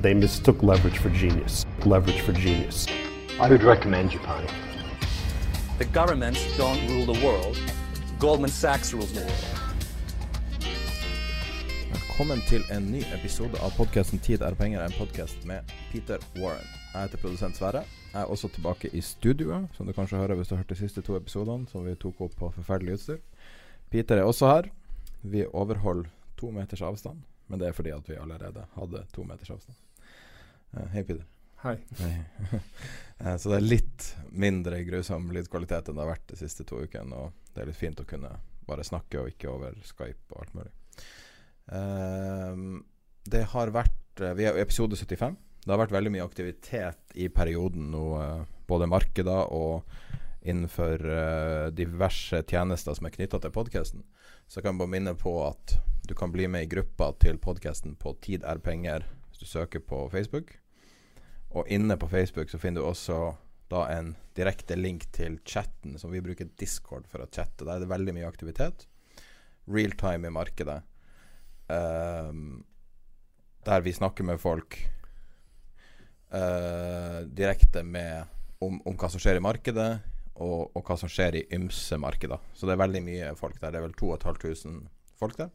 They mistook leverage for genius. Leverage for genius. I would recommend Japan. The governments don't rule the world. Goldman Sachs rules the world. Velkommen til en ny episode av podkasten 'Tid er penger', en podkast med Peter Warren. Jeg heter produsent Sverre. Jeg er også tilbake i studioet, som du kanskje hører hvis du har hørt de siste to episodene som vi tok opp på forferdelig utstyr. Peter er også her. Vi overholder to meters avstand, men det er fordi at vi allerede hadde to meters avstand. Hei, Peter. Hei. Hei. Eh, Så det er litt mindre grusom lydkvalitet enn det har vært de siste to ukene. Og det er litt fint å kunne bare snakke og ikke over Skype og alt mulig. Ehm, det har vært eh, Vi er i episode 75. Det har vært veldig mye aktivitet i perioden nå, eh, både markeder og innenfor diverse tjenester som er knytta til podkasten. Så jeg kan bare minne på at du kan bli med i gruppa til podkasten på Tid er penger hvis du søker på Facebook. Og inne på Facebook så finner du også da en direkte link til chatten, som vi bruker Discord for å chatte. Der er det veldig mye aktivitet. Real time i markedet. Um, der vi snakker med folk uh, direkte med om, om hva som skjer i markedet, og, og hva som skjer i ymse markeder. Så det er veldig mye folk der. Det er vel 2500 folk der.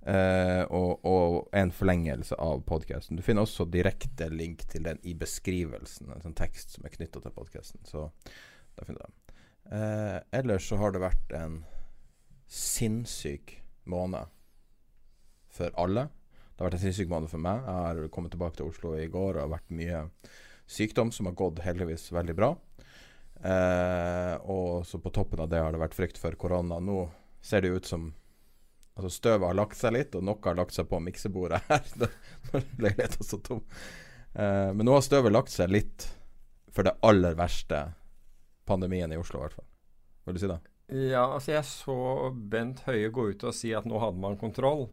Eh, og, og en forlengelse av podkasten. Du finner også direkte link til den i beskrivelsen, en sånn tekst som er knytta til podkasten. Så der finner du den. Uh, ellers så har det vært en sinnssyk måned for alle. Det har vært en sinnssyk måned for meg. Jeg har kommet tilbake til Oslo i går og har vært mye sykdom som har gått heldigvis veldig bra. Uh, og så på toppen av det har det vært frykt for korona. Nå ser det ut som Altså Støvet har lagt seg litt, og noe har lagt seg på miksebordet her. når leiligheten står tom. Eh, men nå har støvet lagt seg litt for det aller verste pandemien i Oslo, i hvert fall. Vil du si det? Ja, altså jeg så Bent Høie gå ut og si at nå hadde man kontroll.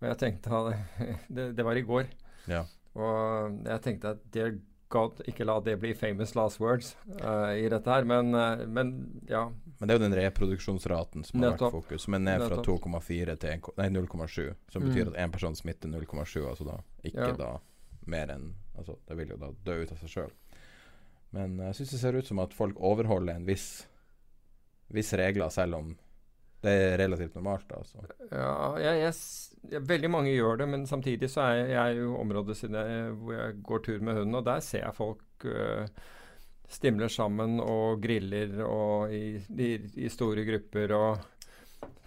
Og jeg tenkte at det, det var i går. Ja. Og jeg tenkte at dear God, ikke la det bli famous last words uh, i dette her. Men, uh, men ja. Men det er jo den reproduksjonsraten som har vært fokus, som er ned fra 2,4 til 0,7. Som Mm. betyr at én person smitter 0,7, altså da ikke Ja. da mer enn Altså det vil jo da dø ut av seg sjøl. Men jeg syns det ser ut som at folk overholder en viss viss regler, selv om det er relativt normalt. altså. Ja, jeg, jeg, jeg, veldig mange gjør det, men samtidig så er jeg, jo området hvor jeg går tur med hunden, og der ser jeg folk øh, stimler sammen og griller og i, i, i store grupper og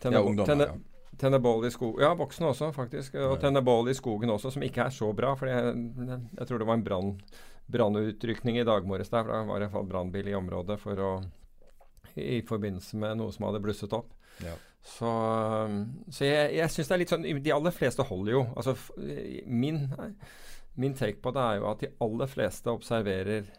tenner, Ja, ungdommer, tenner, ja. tenner bål i skogen. Ja, voksne også, faktisk. Og Ja. tenner bål i skogen også, som ikke er så bra. For jeg, jeg tror det var en brann brannutrykning i dag morges der. For da var det i hvert fall brannbil i området for å i forbindelse med noe som hadde blusset opp. Ja. Så, så jeg, jeg syns det er litt sånn De aller fleste holder jo. Altså, min, min take på det er jo at de aller fleste observerer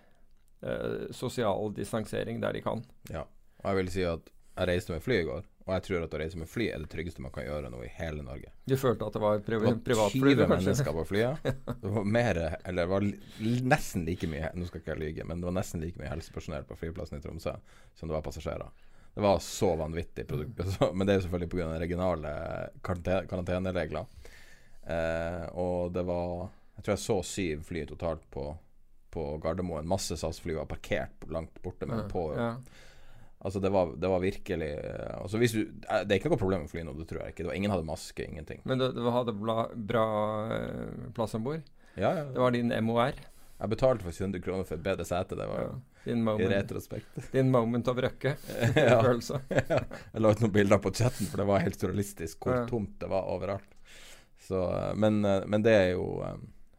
eh, sosial distansering der de kan. Ja. Og jeg vil si at jeg reiste med fly i går, og jeg tror at å reise med fly er det tryggeste man kan gjøre nå i hele Norge. Du følte at det var priv Det var privatfly? 20 mennesker på flyet. Det var mer, eller det var nesten like mye Nå skal ikke jeg lyge, men det var nesten like mye helsepersonell på flyplassen i Tromsø som det var passasjerer. Det var så vanvittig produkt. Men det er jo selvfølgelig pga. regionale karante- karanteneregler. Eh, og det var Jeg tror jeg så syv fly totalt på, på Gardermoen. Masse SAS-fly var parkert langt borte, men Ja, på ja. Altså, det var, det var virkelig eh, altså, du, eh, Det er ikke noe problem med å fly nå, det tror jeg ikke. Det var, ingen hadde maske, ingenting. Men du, du hadde bla, bra eh, plass om bord? Ja, ja. Det var din MOR? Jeg betalte faktisk 100 kroner for et bedre sete. Det var Ja. Din i moment, retrospekt. din moment of røkke? Ja. Jeg la ut noen bilder på chatten, for det var helt surrealistisk hvor tomt det var overalt. Så, eh, men, eh, men det er jo eh,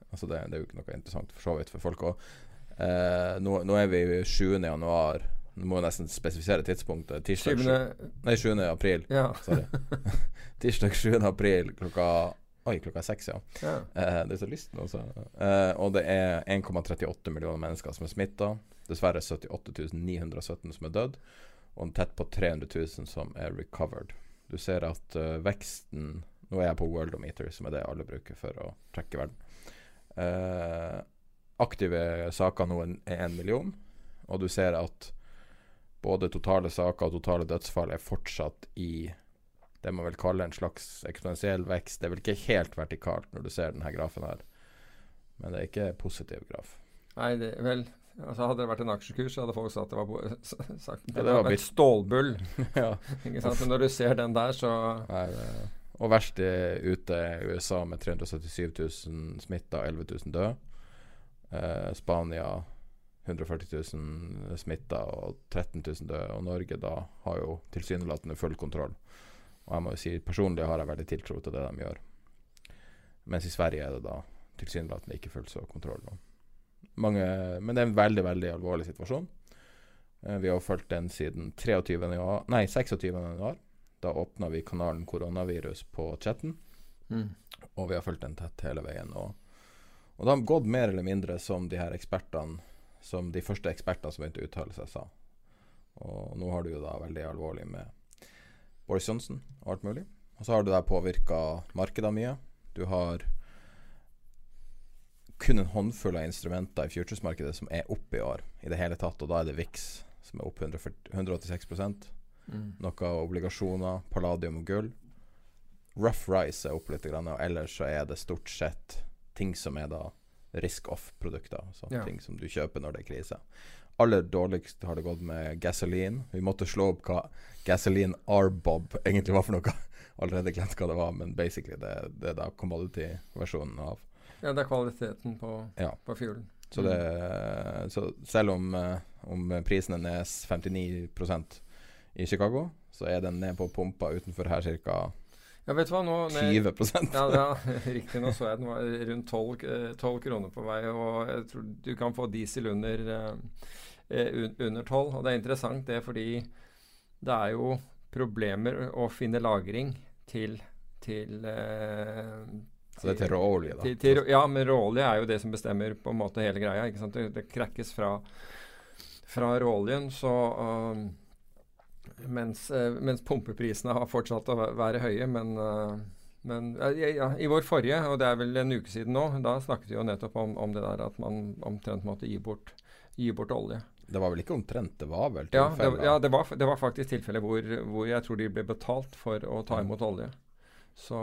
Altså det, det er jo ikke noe interessant for så vidt for folk òg. Eh, nå, nå er vi 7. januar. Nå må jeg nesten spesifisere tidspunktet. Tirsdag 7. Nei, 7. april. Ja. Sorry. Tirsdag 7. april klokka Oi, klokka seks, ja. ja. Eh, det er så lyst nå, så. Eh, og det er 1,38 millioner mennesker som er smitta. Dessverre 78 917 som er dødd. Og tett på 300 000 som er recovered. Du ser at uh, veksten Nå er jeg på Worldometer, som er det alle bruker for å trekke verden. Uh, aktive saker nå er en million, og du ser at både totale saker og totale dødsfall er fortsatt i det man vil kalle en slags eksponentiell vekst. Det er vel ikke helt vertikalt når du ser denne grafen her, men det er ikke positiv graf. Nei, det, vel altså Hadde det vært en aksjekurs, så hadde folk sagt det var, sagt, Ja, det det var et stålbull. ja. Men når du ser den der, så Nei, og verst er ute er USA med 377 000 smitta, 11 000 døde. Eh, Spania 140 000 smitta og 13 000 døde. Og Norge da har jo tilsynelatende full kontroll. Og jeg må jo si personlig har jeg veldig tiltro til det de gjør. Mens i Sverige er det da tilsynelatende ikke fullt så kontroll. da. Mange, men det er en veldig, veldig alvorlig situasjon. Eh, vi har fulgt den siden 23. januar, nei, 26. januar. Da åpna vi kanalen Koronavirus på chatten, mm. og vi har fulgt den tett hele veien. Og, og det har gått mer eller mindre som de her ekspertene Som de første ekspertene som begynte å uttale seg, sa. Og nå har du jo da veldig alvorlig med Boris Johnson og alt mulig. Og så har du der påvirka markedene mye. Du har kun en håndfull av instrumenter i futures-markedet som er oppe i år i det hele tatt, og da er det VIX som er opp 140, 186 Mm. Noe obligasjoner, palladium og gull. Rough Rise er opp litt, og ellers så er det stort sett ting som er da risk-off-produkter. Altså Ja. ting som du kjøper når det er krise. Aller dårligst har det gått med gasoline. Vi måtte slå opp hva gasoline R-bob egentlig var for noe. Allerede glemt hva det var, men basically det, det er da commodity-versjonen av Ja, det er kvaliteten på, Ja. på fuelen. Så, det, så selv om, eh, om prisen er ned 59% i Chicago, så er den ned på pumpa utenfor her ca. Ja, vet du hva, nå 20 ja, ja, riktig. Nå så jeg den var rundt 12, eh, 12 kroner på vei, og jeg tror du kan få diesel under, eh, eh, un- under 12. Og det er interessant det fordi det er jo problemer å finne lagring til, til Så det er til råolje, da. til, til, ja, men råolje er jo det som bestemmer på en måte hele greia. ikke sant? Det, det krekkes fra, fra råoljen, så uh, mens, uh, mens pumpeprisene har fortsatt å væ- være høye, men uh, men ja, ja, I vår forrige, og det er vel en uke siden nå, da snakket vi jo nettopp om, om det der at man omtrent måtte gi bort, gi bort olje. Det var vel ikke omtrent, det var vel Ja, det, ja det, var, det var faktisk tilfeller hvor, hvor jeg tror de ble betalt for å ta imot olje. Så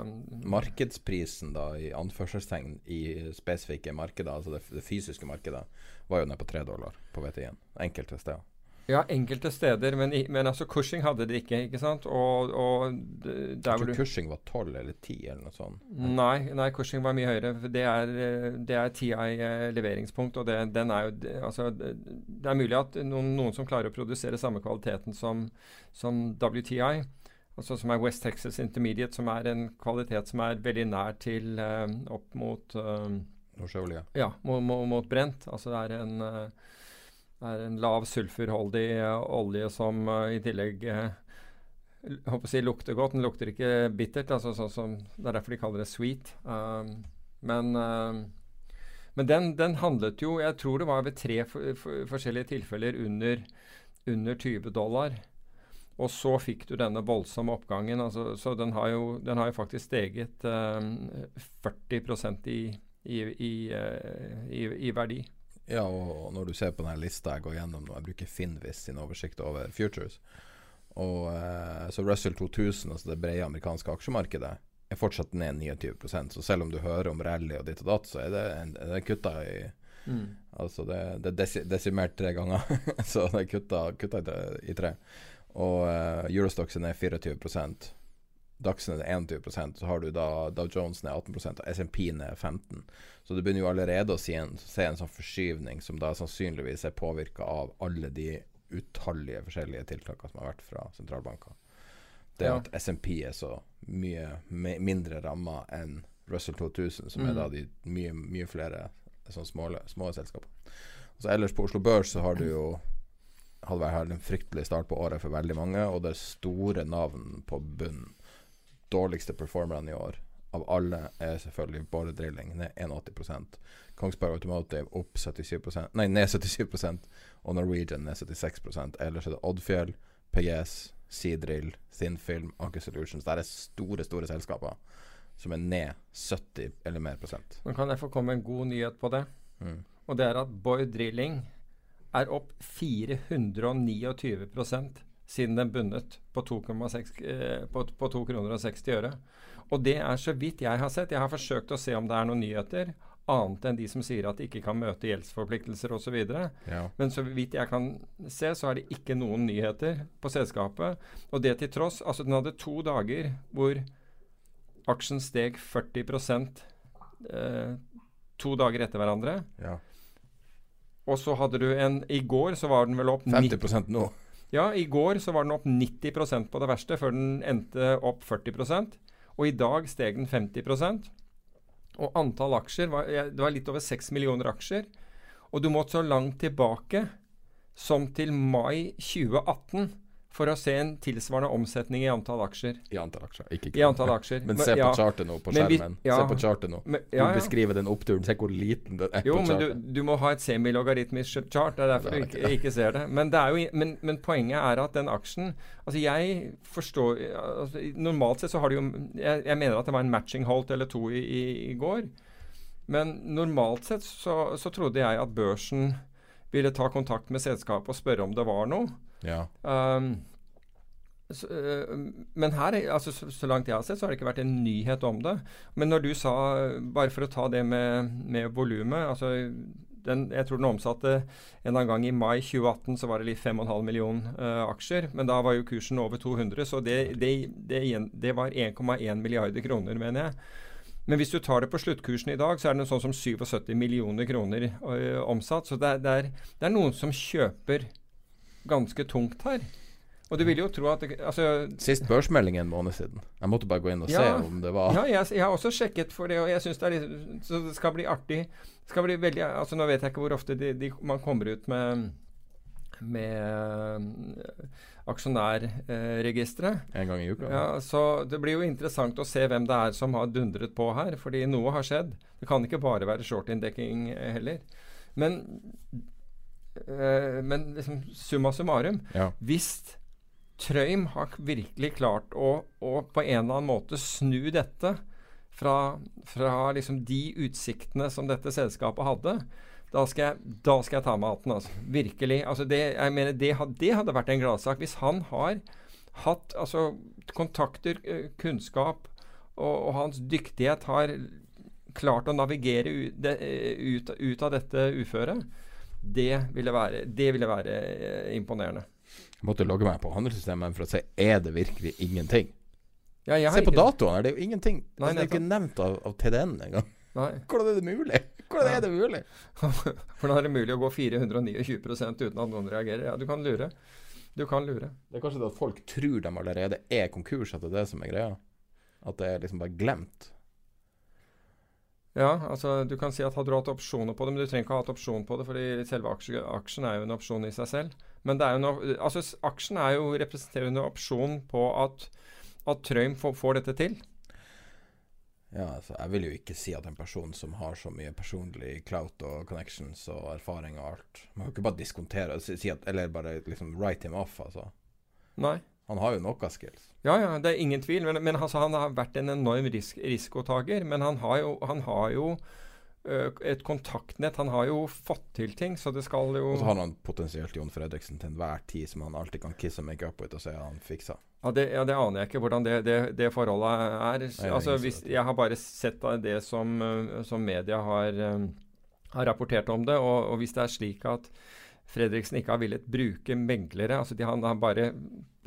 um, Markedsprisen da, i anførselstegn i spesifikke markeder, altså det, det fysiske markedet, var jo nede på tre dollar på VTI-en. Enkelte steder. Ja, enkelte steder, men, men altså Cushing hadde det ikke, ikke sant? Og, og Jeg tror du Cushing var tolv eller 10 eller noe sånt. Nei, nei, Cushing var mye høyere. Det er, det er TI eh, leveringspunkt, og det, den er jo altså, det det er mulig at noen, noen som klarer å produsere samme kvaliteten som, som WTI, altså som er West Texas Intermediate, som er en kvalitet som er veldig nær til uh, opp mot uh, Nordsjøolje. ja, mot, mot, mot brent. Altså det er en, uh, er en lav sulfurholdig eh, olje som eh, i tillegg eh, håper å si lukter godt. Den lukter ikke bittert. Altså sånn som, det er derfor de kaller det sweet. Men men den, den handlet jo Jeg tror det var ved tre for, for, forskjellige tilfeller under, under 20 dollar. Og så fikk du denne voldsomme oppgangen. Altså, så den har, jo, den har jo faktisk steget eh, 40% i, i, i, eh, i, i verdi. Ja, og når du ser på denne lista jeg går gjennom nå, jeg bruker Finvis sin oversikt over futures. Og eh, Så Russell 2000, altså det brede amerikanske aksjemarkedet, er fortsatt ned 29% Så selv om du hører om rally og ditt og datt, så er det, det kutta i Altså det, det er desi desimert tre ganger, så det er kutta, kutta i tre. Og uh, Eurostox er ned 24 Dagsen er 21 så har du da Dow Jones ned 18 og SMP ned 15 Så du begynner jo allerede å se en, se en sånn forskyvning som da sannsynligvis er påvirka av alle de utallige forskjellige tiltakene som har vært fra sentralbanker. Det Ja. at SMP er så mye mindre ramma enn Russell 2000, som er Mm. da de mye, mye flere sånne små, små selskaper. Så ellers på Oslo Børs så har du jo hadde vært en fryktelig start på året for veldig mange, og det er store navn på bunnen. Dårligste performerne i år av alle er selvfølgelig bare Drilling, ned 81% Kongsberg Automotive opp 77% Nei, ned 77% og Norwegian ned 76 Ellers er det Oddfjell, PGS, Seadrill, Thinfilm, Aker Solutions. Det er store, store selskaper som er ned 70 eller mer prosent. Nå kan jeg få komme med en god nyhet på det. Mm. Og det er at Boy Drilling er opp 429% siden den bunnet på 2,6 eh, på, på 2 kroner og 60 øre. Og det er så vidt jeg har sett. Jeg har forsøkt å se om det er noen nyheter, annet enn de som sier at de ikke kan møte gjeldsforpliktelser osv. Ja. Men så vidt jeg kan se, så er det ikke noen nyheter på selskapet. Og det til tross Altså, den hadde to dager hvor aksjen steg 40 eh, to dager etter hverandre. ja. Og så hadde du en I går så var den vel opp 50% nå. Ja, i går så var den opp 90% på det verste, før den endte opp 40 Og i dag steg den 50% Og antall aksjer var, Det var litt over 6 millioner aksjer. Og du måtte så langt tilbake som til mai 2018 for å se en tilsvarende omsetning i antall aksjer. I antall aksjer, ikke I antall aksjer. Men se på ja. chartet nå på skjermen. vi- ja. Se på chartet nå. Men, Du ja, du beskriver den oppturen. Se hvor liten den er Jo, på men du, chartet. du må ha et semilogaritmisk chart. Det er derfor Nei, du ikke, ikke ser det. Men, det er jo, men, men poenget er at den aksjen Altså, jeg forstår altså, Normalt sett så har det jo jeg, jeg mener at det var en matching holdt eller to i, i, i går. Men normalt sett så, så trodde jeg at børsen ville ta kontakt med selskapet og spørre om det var noe. Ja. Um, så, øh, men her, er- altså, så, så langt jeg har sett, så har det ikke vært en nyhet om det. Men når du sa, bare for å ta det med, med volumet altså, den, Jeg tror den omsatte en eller annen gang i mai 2018 så var det litt 5,5 million uh, aksjer. Men da var jo kursen over 200, så det, det, det, det var 1,1 milliarder kroner, mener jeg. Men hvis du tar det på sluttkursen i dag, så er det noe sånn som 77 millioner kroner øh, omsatt. Så det det, er, det er noen som kjøper ganske tungt her. Og du vil jo tro at det, altså, Sist børsmelding en måned siden. Jeg måtte bare gå inn og se om det var Ja, jeg, jeg har også sjekket for det, og jeg syns det er litt Så det skal bli artig. Skal bli veldig Altså, nå vet jeg ikke hvor ofte de, de, man kommer ut med med øh, aksjonærregisteret. en gang i uka. Ja, så det blir jo interessant å se hvem det er som har dundret på her, fordi noe har skjedd. Det kan ikke bare være short-inndekking eh, heller. Men, eh, men liksom summa summarum Ja. Hvis Trøim har virkelig klart å, å på en eller annen måte snu dette fra, fra liksom de utsiktene som dette selskapet hadde, da skal jeg, da skal jeg ta med hatten. Altså. Virkelig. Altså det, jeg mener, det, det hadde vært en gladsak. Hvis han har hatt altså, kontakter, eh, kunnskap, og, og hans dyktighet har klart å navigere ut, eh, ut, ut av dette uføret, det ville være, det ville være eh, imponerende. Jeg måtte logge meg på handelssystemet for å se er det virkelig ingenting. Ja, Se på ikke- datoen, det er jo ingenting. Nei, det er ikke nevnt av, av TDN engang. Hvordan er det mulig? Hvordan er det mulig? Hvordan er det mulig å gå 429 uten at noen reagerer? Ja, du kan lure. Du kan lure. Det er kanskje det at folk tror de allerede er konkurs, at det er det som er greia. At det er liksom bare glemt. Ja, altså du kan si at hadde du hatt opsjoner på det, men du trenger ikke ha hatt opsjon på det, fordi selve aksjen, aksjen er jo en opsjon i seg selv. Men det er jo noe, altså aksjen er jo representerende en opsjon på at, at Trøim får, får dette til. Ja, altså, jeg vil jo ikke si at en person som har så mye personlig clout og connections og erfaring og alt Man kan ikke bare diskontere si at Eller bare liksom write him off, altså. Nei. Han har jo noe skills. Ja, ja, det er ingen tvil. Men, men altså, han har vært en enorm risk, risikotaker. Men han har jo, han har jo ø, et kontaktnett. Han har jo fått til ting, så det skal jo Og så har han potensielt Jon Fredriksen til enhver tid som han alltid kan kisse make up with og si at han fiksa. Ja det, ja, det aner jeg ikke hvordan det, det, det forholdet er. altså, hvis, jeg har bare sett det som, øh, som media har, øh, har rapportert om det. Og, og hvis det er slik at Fredriksen ikke har villet bruke meglere, altså de, han har bare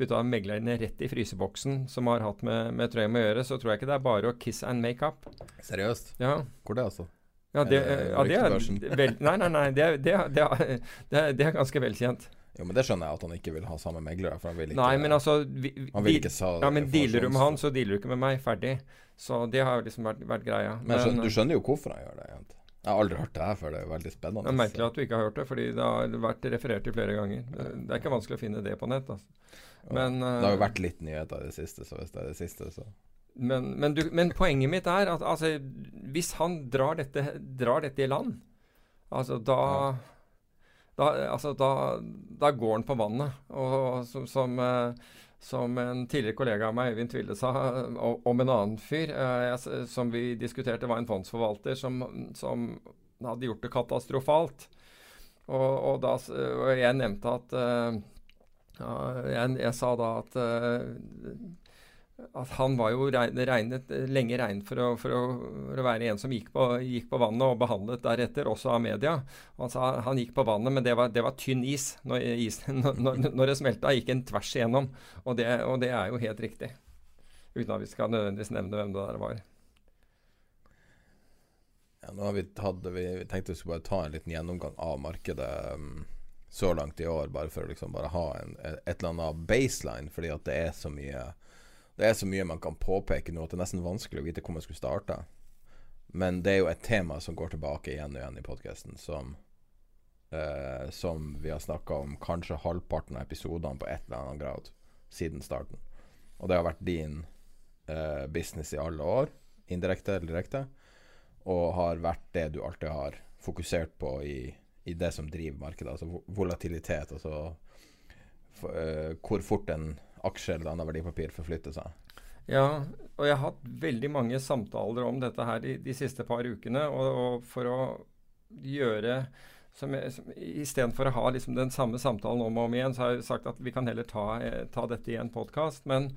putta meglerne rett i fryseboksen som har hatt med, med Trøim å gjøre, så tror jeg ikke det er bare å kiss and make up. Seriøst? Ja. Hvor det, altså? Ja, det, ja, det er vel, Nei, nei, nei. Det, det, det, er- det, er- ganske velkjent. Jo, men det skjønner jeg at han ikke vil ha samme megler. For han vil ikke Nei, men altså vi, vi- Han vil ikke sa Ja, men dealer du med han, så dealer du ikke med meg. Ferdig. Så det har liksom vært, vært greia. Men men skjønner, du skjønner jo hvorfor han gjør det. egentlig. Jeg har aldri hørt det her før. Det er veldig spennende. Det er merkelig at du ikke har hørt det, fordi det har vært referert til flere ganger. Det det er ikke vanskelig å finne det på nett. Altså. Men, det har jo eh, vært litt nyheter i det siste, så hvis det er det siste, så men, men, du, men poenget mitt er at altså, hvis han drar dette, drar dette i land, altså da da, altså, da, da går han på vannet. Og som, som, eh, som en tidligere kollega av meg, Øyvind Tville, sa om en annen fyr eh, som vi diskuterte, var en fondsforvalter som, som hadde gjort det katastrofalt. Og, og, da, og jeg nevnte at uh, jeg, jeg sa da at eh, at han var jo regnet, lenge regnet for å, for, å, for å være en som gikk på, gikk på vannet og behandlet deretter, også av media. Han sa han gikk på vannet, men det var, det var tynn is. Når, isen, når, når det smelta, gikk en tvers igjennom. Og det, og det er jo helt riktig. Uten at vi skal nødvendigvis nevne hvem det der var. Ja, nå har vi tatt Vi tenkte vi skulle bare ta en liten gjennomgang av markedet um, så langt i år, bare for å liksom bare ha en, et eller annet baseline, fordi at det er så mye Det er så mye man kan påpeke nå at det er nesten vanskelig å vite hvor man skulle starte. Men det er jo et tema som går tilbake igjen og igjen i podkasten, som eh, Som vi har snakka om kanskje halvparten av episodene på et eller annet grad siden starten. Og det har vært din eh, business i alle år, indirekte eller direkte og har vært det du alltid har fokusert på i, i det som driver markedet, altså volatilitet, altså for, eh, hvor fort en aksje eller annet verdipapir forflytter seg. Ja, og jeg har hatt veldig mange samtaler om dette her de, de siste par ukene. Og, og for å gjøre som som, Istedenfor å ha liksom den samme samtalen om og om igjen, så har jeg sagt at vi kan heller ta, eh, ta dette i en podkast. Men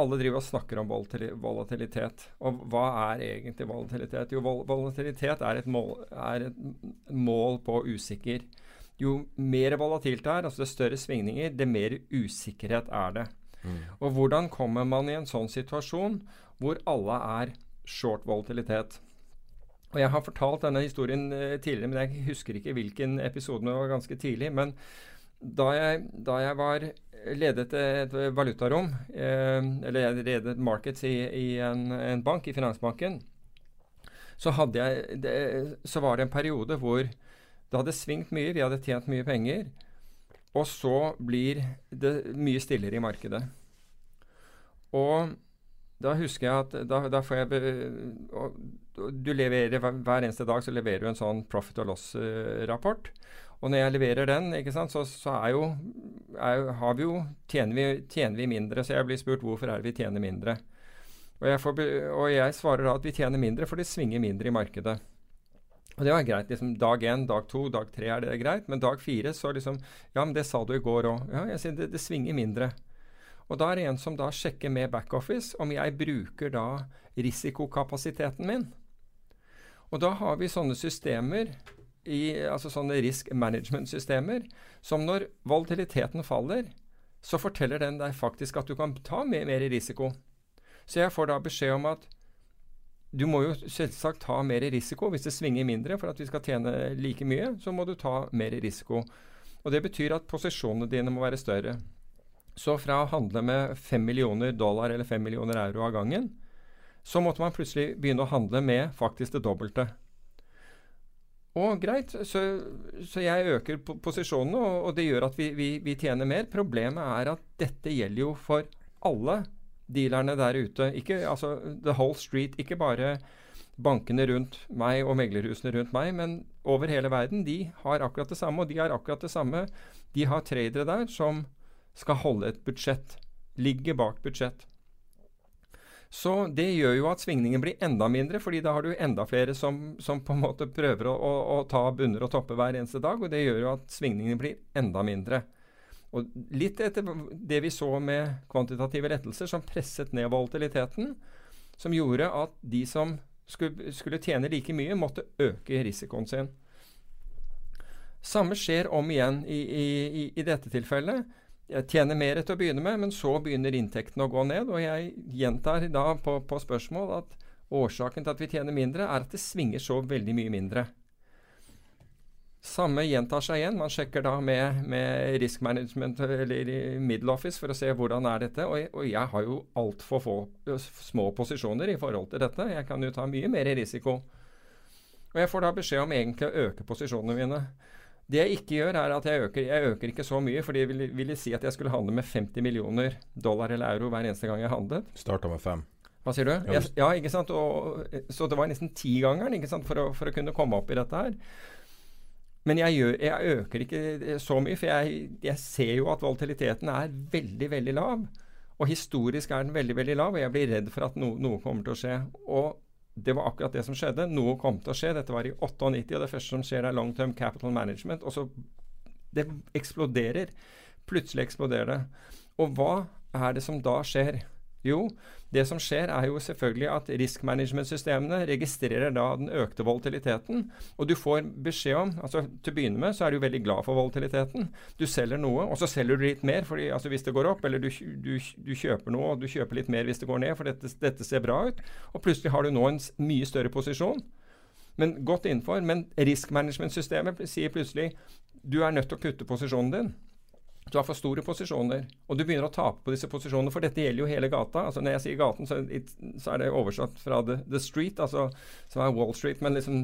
alle driver og snakker om volatilitet. Og hva er egentlig volatilitet? Jo, vol volatilitet er et, mål, er et mål på usikker. Jo mer volatilt det er, altså det større svingninger, det mer usikkerhet er det. Og hvordan kommer man i en sånn situasjon hvor alle er short volatilitet? Og Jeg har fortalt denne historien eh, tidligere, men jeg husker ikke hvilken episode. men Det var ganske tidlig. Men da jeg, da jeg var ledet et valutarom, eh, eller jeg ledet markets i, i en, en bank, i Finansbanken, så, jeg, det, så var det en periode hvor det hadde svingt mye, vi hadde tjent mye penger, og så blir det mye stillere i markedet. Og da husker jeg at da, da får jeg be, og, Du leverer hver, eneste dag så leverer du en sånn profit og loss-rapport. og når jeg leverer den, sant, så, så er jo, er, har vi jo tjener vi, tjener vi mindre. Så jeg blir spurt hvorfor er det vi tjener mindre. Og jeg, får, og jeg svarer da at vi tjener mindre for det svinger mindre i markedet. Og det var greit. liksom Dag én, dag to, dag tre er det greit. Men dag fire så liksom Ja, men det sa du i går òg. Ja, jeg sier det, det svinger mindre. Og da er det en som da sjekker med backoffice om jeg bruker da risikokapasiteten min. Og da har vi sånne systemer, i, altså sånne risk management-systemer, som når volatiliteten faller, så forteller den deg faktisk at du kan ta mer, mer risiko. Så jeg får da beskjed om at du må jo selvsagt ta mer risiko hvis det svinger mindre. For at vi skal tjene like mye, så må du ta mer risiko. Og Det betyr at posisjonene dine må være større. Så fra å handle med 5 millioner dollar eller 5 millioner euro av gangen, så måtte man plutselig begynne å handle med faktisk det dobbelte. Og greit, så, så jeg øker posisjonene, og, og det gjør at vi, vi, vi tjener mer. Problemet er at dette gjelder jo for alle dealerne der ute. Ikke, altså the whole street. Ikke bare bankene rundt meg og meglerhusene rundt meg, men over hele verden. De har akkurat det samme, og de har akkurat det samme. De har tradere der som skal holde et budsjett. Ligge bak budsjett. Så det gjør jo at svingningen blir enda mindre, fordi da har du enda flere som, som på en måte prøver å, å, å ta bunner og topper hver eneste dag, og det gjør jo at svingningen blir enda mindre. Og litt etter det vi så med kvantitative lettelser, som presset ned volatiliteten, som gjorde at de som skulle, skulle tjene like mye, måtte øke risikoen sin. Samme skjer om igjen i, i, i, dette tilfellet. Jeg tjener mer til å begynne med, men så begynner inntektene å gå ned. Og jeg gjentar da på, på spørsmål at årsaken til at vi tjener mindre, er at det svinger så veldig mye mindre. Samme gjentar seg igjen. Man sjekker da med, med risk management eller middle office for å se hvordan er dette. Og jeg, og jeg har jo altfor få små posisjoner i forhold til dette. Jeg kan jo ta mye mer risiko. Og jeg får da beskjed om egentlig å øke posisjonene mine. Det jeg ikke gjør, er at jeg øker, jeg øker ikke så mye, for det ville ville, si at jeg skulle handle med 50 millioner dollar eller euro hver eneste gang jeg handlet. Starta med fem. Hva sier du? Ja, ja ikke sant? Og, så det var nesten tigangeren for, å, for å kunne komme opp i dette her. Men jeg, gjør, jeg, øker ikke så mye, for jeg, jeg, ser jo at volatiliteten er veldig, veldig lav. Og historisk er den veldig, veldig lav, og jeg blir redd for at no, noe kommer til å skje. Og det var akkurat det som skjedde. Noe kom til å skje. Dette var i 98, og det første som skjer, er long term capital management. Og så Det eksploderer. Plutselig eksploderer det. Og hva er det som da skjer? Jo, det som skjer, er jo selvfølgelig at risk management-systemene registrerer da den økte volatiliteten. Og du får beskjed om altså Til å begynne med så er du veldig glad for volatiliteten. Du selger noe, og så selger du litt mer fordi, altså hvis det går opp. Eller du, du, du, kjøper noe, og du kjøper litt mer hvis det går ned, for dette, dette ser bra ut. Og plutselig har du nå en mye større posisjon. Men godt innenfor. Men risk management-systemet sier plutselig du er nødt til å kutte posisjonen din. Du har for store posisjoner, og du begynner å tape på disse posisjonene. For dette gjelder jo hele gata. altså Når jeg sier gaten, så, så er det oversatt fra the, the, street, altså som er Wall Street. Men liksom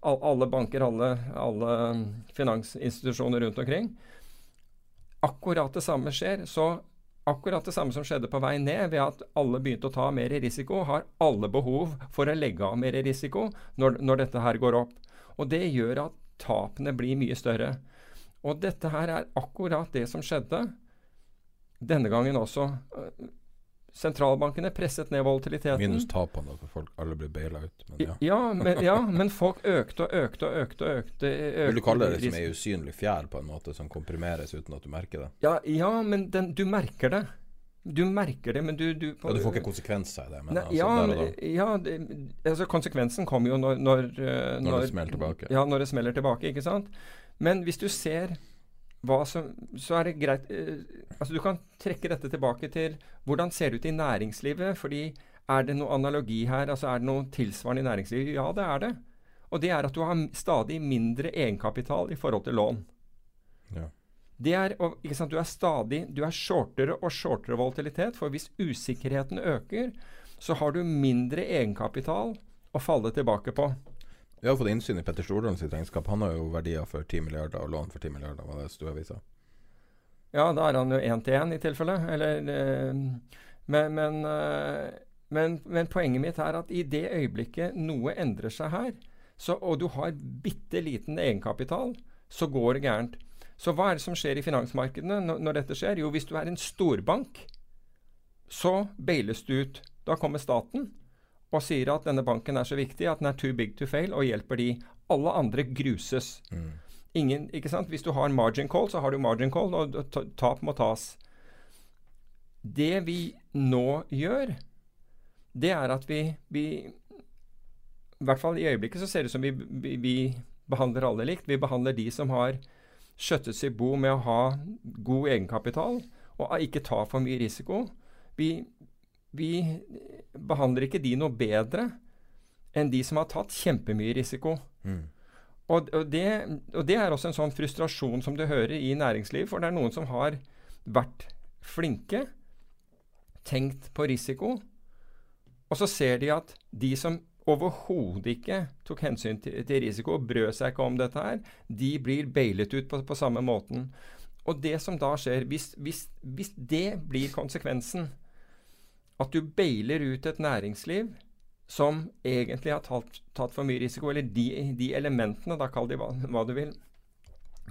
all, alle banker, alle, alle finansinstitusjoner rundt omkring. Akkurat det samme skjer. Så akkurat det samme som skjedde på vei ned, ved at alle begynte å ta mer risiko, har alle behov for å legge av mer risiko når, når dette her går opp. Og det gjør at tapene blir mye større. Og dette her er akkurat det som skjedde denne gangen også. Sentralbankene presset ned volatiliteten. Minus tapene, for folk alle ble baila ut. Men ja. Ja, men, ja, men, folk økte og økte og økte. og økte, økte Vil du kalle det som ei usynlig fjær, på en måte, som komprimeres uten at du merker det? Ja, ja men den, du merker det. Du merker det, men du Du, på, ja, du får ikke konsekvenser i det? Men, ne, altså, ja, ja det, altså konsekvensen kommer jo når Når, når, når det smeller tilbake. Ja, når det smeller tilbake, ikke sant. Men hvis du ser hva som Så er det greit eh, Altså, du kan trekke dette tilbake til hvordan ser det ut i næringslivet? Fordi er det noe analogi her? Altså, er det noe tilsvarende i næringslivet? Ja, det er det. Og det er at du har stadig mindre egenkapital i forhold til lån. Ja. Det er, og, sant, Du er stadig du er shortere og shortere volatilitet, for hvis usikkerheten øker, så har du mindre egenkapital å falle tilbake på. Vi har fått innsyn i Petter Stordalen sitt regnskap. Han har jo verdier for 10 milliarder og lån for 10 milliarder, var det Stueavisa? Ja, da er han jo én til én i tilfelle. Eller eh, men, men, eh, men, men, poenget mitt er at i det øyeblikket noe endrer seg her, så, og du har bitte liten egenkapital, så går det gærent. Så hva er det som skjer i finansmarkedene når, når dette skjer? Jo, hvis du er en storbank, så bailes du ut. Da kommer staten og sier at denne banken er så viktig at den er too big to fail, og hjelper de. Alle andre gruses. Mm. Ingen, ikke sant? Hvis du har margin call, så har du margin call, og tap må tas. Det vi nå gjør, det er at vi, vi I hvert fall i øyeblikket så ser det ut som vi, vi, vi behandler alle likt. Vi behandler de som har skjøttet sitt bo med å ha god egenkapital og ikke ta for mye risiko. Vi, vi behandler ikke de noe bedre enn de som har tatt kjempemye risiko. Mm. Og, og, det, og, det, er også en sånn frustrasjon som du hører i næringsliv, for det er noen som har vært flinke, tenkt på risiko, og så ser de at de som overhodet ikke tok hensyn til, til, risiko og brød seg ikke om dette her, de blir bailet ut på, på samme måten. Og det som da skjer, hvis, hvis, hvis det blir konsekvensen at du bailer ut et næringsliv som egentlig har tatt, tatt for mye risiko, eller de, de elementene, da kall de hva, hva, du vil,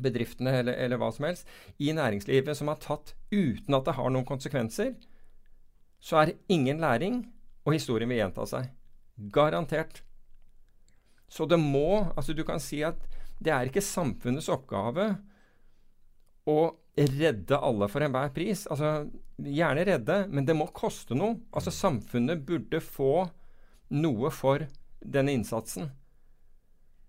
bedriftene eller, eller, hva som helst, i næringslivet som har tatt uten at det har noen konsekvenser, så er det ingen læring, og historien vil gjenta seg. Garantert. Så det må Altså, du kan si at det er ikke samfunnets oppgave å redde alle for enhver pris. Altså, gjerne redde, men det må koste noe. Altså, samfunnet burde få noe for denne innsatsen.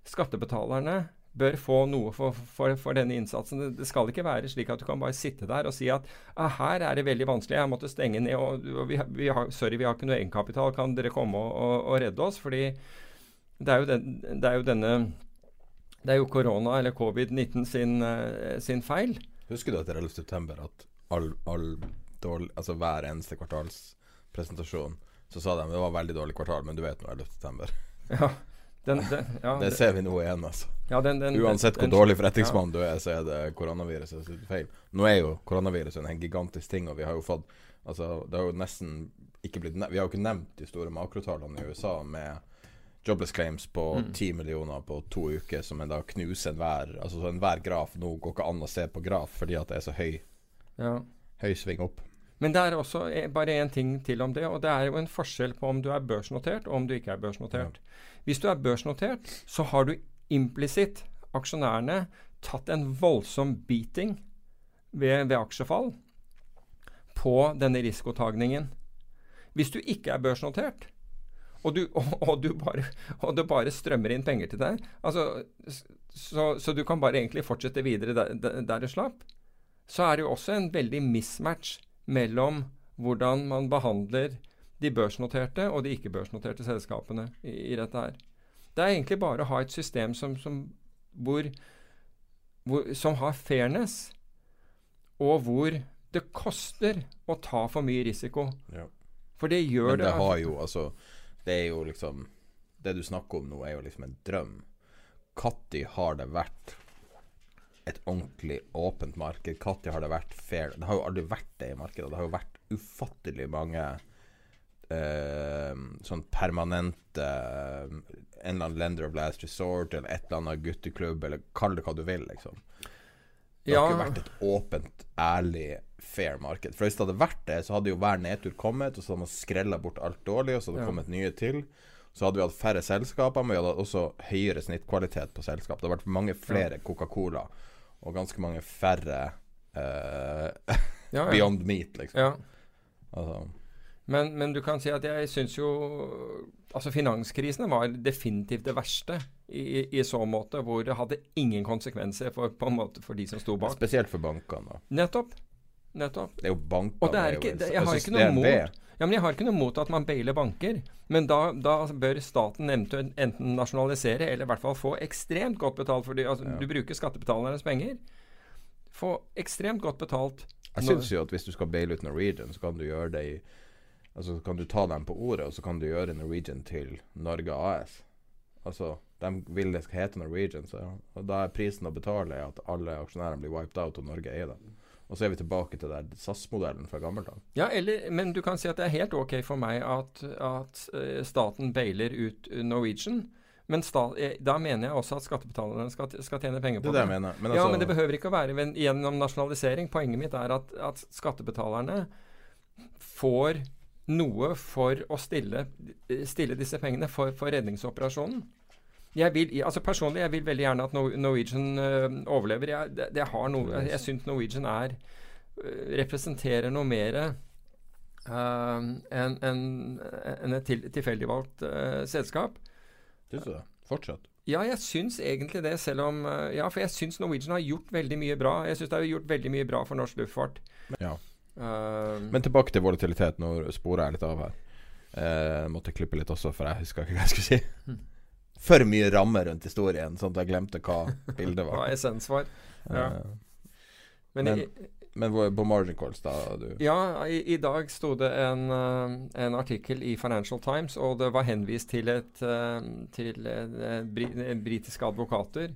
Skattebetalerne bør få noe for, for, for denne innsatsen. Det, det, skal ikke være slik at du kan bare sitte der og si at ah, her er det veldig vanskelig, jeg måtte stenge ned, og, og vi, vi har, sorry, vi har ikke noe egenkapital, kan dere komme og, og, og redde oss? Fordi det er jo, den, det er jo denne det er jo korona, eller covid-19, sin, uh, sin, feil. Husker du etter 11.9. at all, all dårlig, altså hver eneste kvartalspresentasjon så sa de det var veldig dårlig kvartal, men du vet nå 11.9. Ja, den, den, ja, det ser vi nå igjen, altså. Ja, den, Uansett hvor dårlig forretningsmann du er, så er det koronaviruset sitt feil. Nå er jo koronaviruset en gigantisk ting, og vi har jo fått Altså, det har jo nesten ikke blitt Vi har jo ikke nevnt de store makrotallene i USA med jobless claims på ti mm. millioner på to uker, som en da knuser enhver Altså så enhver graf Nå går ikke an å se på graf fordi at det er så høy, ja. høy sving opp. Men det er også e, bare én ting til om det, og det er jo en forskjell på om du er børsnotert og om du ikke er børsnotert. Ja. Hvis du er børsnotert, så har du implisitt aksjonærene tatt en voldsom beating ved, ved aksjefall på denne risikotagningen. Hvis du ikke er børsnotert, og du, og, og du bare, og det bare strømmer inn penger til deg, altså, så, så, du kan bare egentlig fortsette videre der, der du slapp, så er det jo også en veldig mismatch mellom hvordan man behandler de børsnoterte og de ikke-børsnoterte selskapene i, i, dette her. Det er egentlig bare å ha et system som, som, hvor, hvor, som har fairness, og hvor det koster å ta for mye risiko. Ja. For det gjør Men det det har jo altså Det er jo liksom Det du snakker om nå, er jo liksom en drøm. Når har det vært et ordentlig åpent marked? Når har det vært fair? Det har jo aldri vært det i markedet. Det har jo vært ufattelig mange Uh, sånn permanente uh, En eller annen lender of last resort eller et eller annet gutteklubb, eller kall det hva du vil, liksom. Det har ikke vært et åpent, ærlig, fair marked. For hvis det hadde vært det, så hadde jo hver nedtur kommet, og så hadde man skrella bort alt dårlig, og så hadde det ja. kommet nye til. Så hadde vi hatt færre selskaper, men vi hadde også høyere snittkvalitet på selskap. Det hadde vært mange flere ja. Coca-Cola, og ganske mange færre uh, ja, Beyond Meat, liksom. Altså men, men, du kan si at jeg syns jo Altså Finanskrisene var definitivt det verste i, i, så måte, hvor det hadde ingen konsekvenser for, måte, for de som sto bak. Spesielt for bankene. Nettopp. Nettopp. Det er jo bankene. Og det er ikke, det, jeg, har ikke noe mot, ja, men jeg har ikke noe mot at man bailer banker, men da, da bør staten enten nasjonalisere eller i hvert fall få ekstremt godt betalt for det. Altså, ja. Du bruker skattebetalernes penger. Få ekstremt godt betalt. Jeg syns jo at hvis du skal baile ut Norwegian, så kan du gjøre det i Altså kan du ta dem på ordet, og så kan du gjøre Norwegian til Norge AS. Altså, de vil det skal hete Norwegian, så, og da er prisen å betale at alle aksjonærene blir wiped out, og Norge eier dem. Og så er vi tilbake til der SAS-modellen fra gammelt av. Ja, eller, men du kan si at det er helt ok for meg at, at uh, staten bailer ut Norwegian. Men eh, da mener jeg også at skattebetalerne skal, skal tjene penger på det. Er det. det men altså, ja, men det behøver ikke å være men gjennom nasjonalisering. Poenget mitt er at, at skattebetalerne får noe for å stille, stille disse pengene for, for redningsoperasjonen. Jeg vil, altså Personlig jeg vil veldig gjerne at Norwegian uh, overlever. Jeg, det, det noe, jeg, syns Norwegian er uh, representerer noe mer uh, enn en, en et til, tilfeldig valgt selskap. Syns du det? Fortsatt? Ja, jeg syns egentlig det, selv om Ja, for jeg syns Norwegian har gjort veldig mye bra. Jeg syns det har gjort veldig mye bra for norsk luftfart. Ja. Uh, Men tilbake til volatilitet. Nå sporer jeg litt av her. Uh, måtte klippe litt også, for jeg husker ikke hva jeg skulle si. Hmm. For mye ramme rundt historien, sånn at jeg glemte hva bildet var. hva essens var. Ja. Uh, men, men, men, på margin calls, da? Du? Ja, i, i dag sto det en, en, artikkel i Financial Times, og det var henvist til, et, til britiske advokater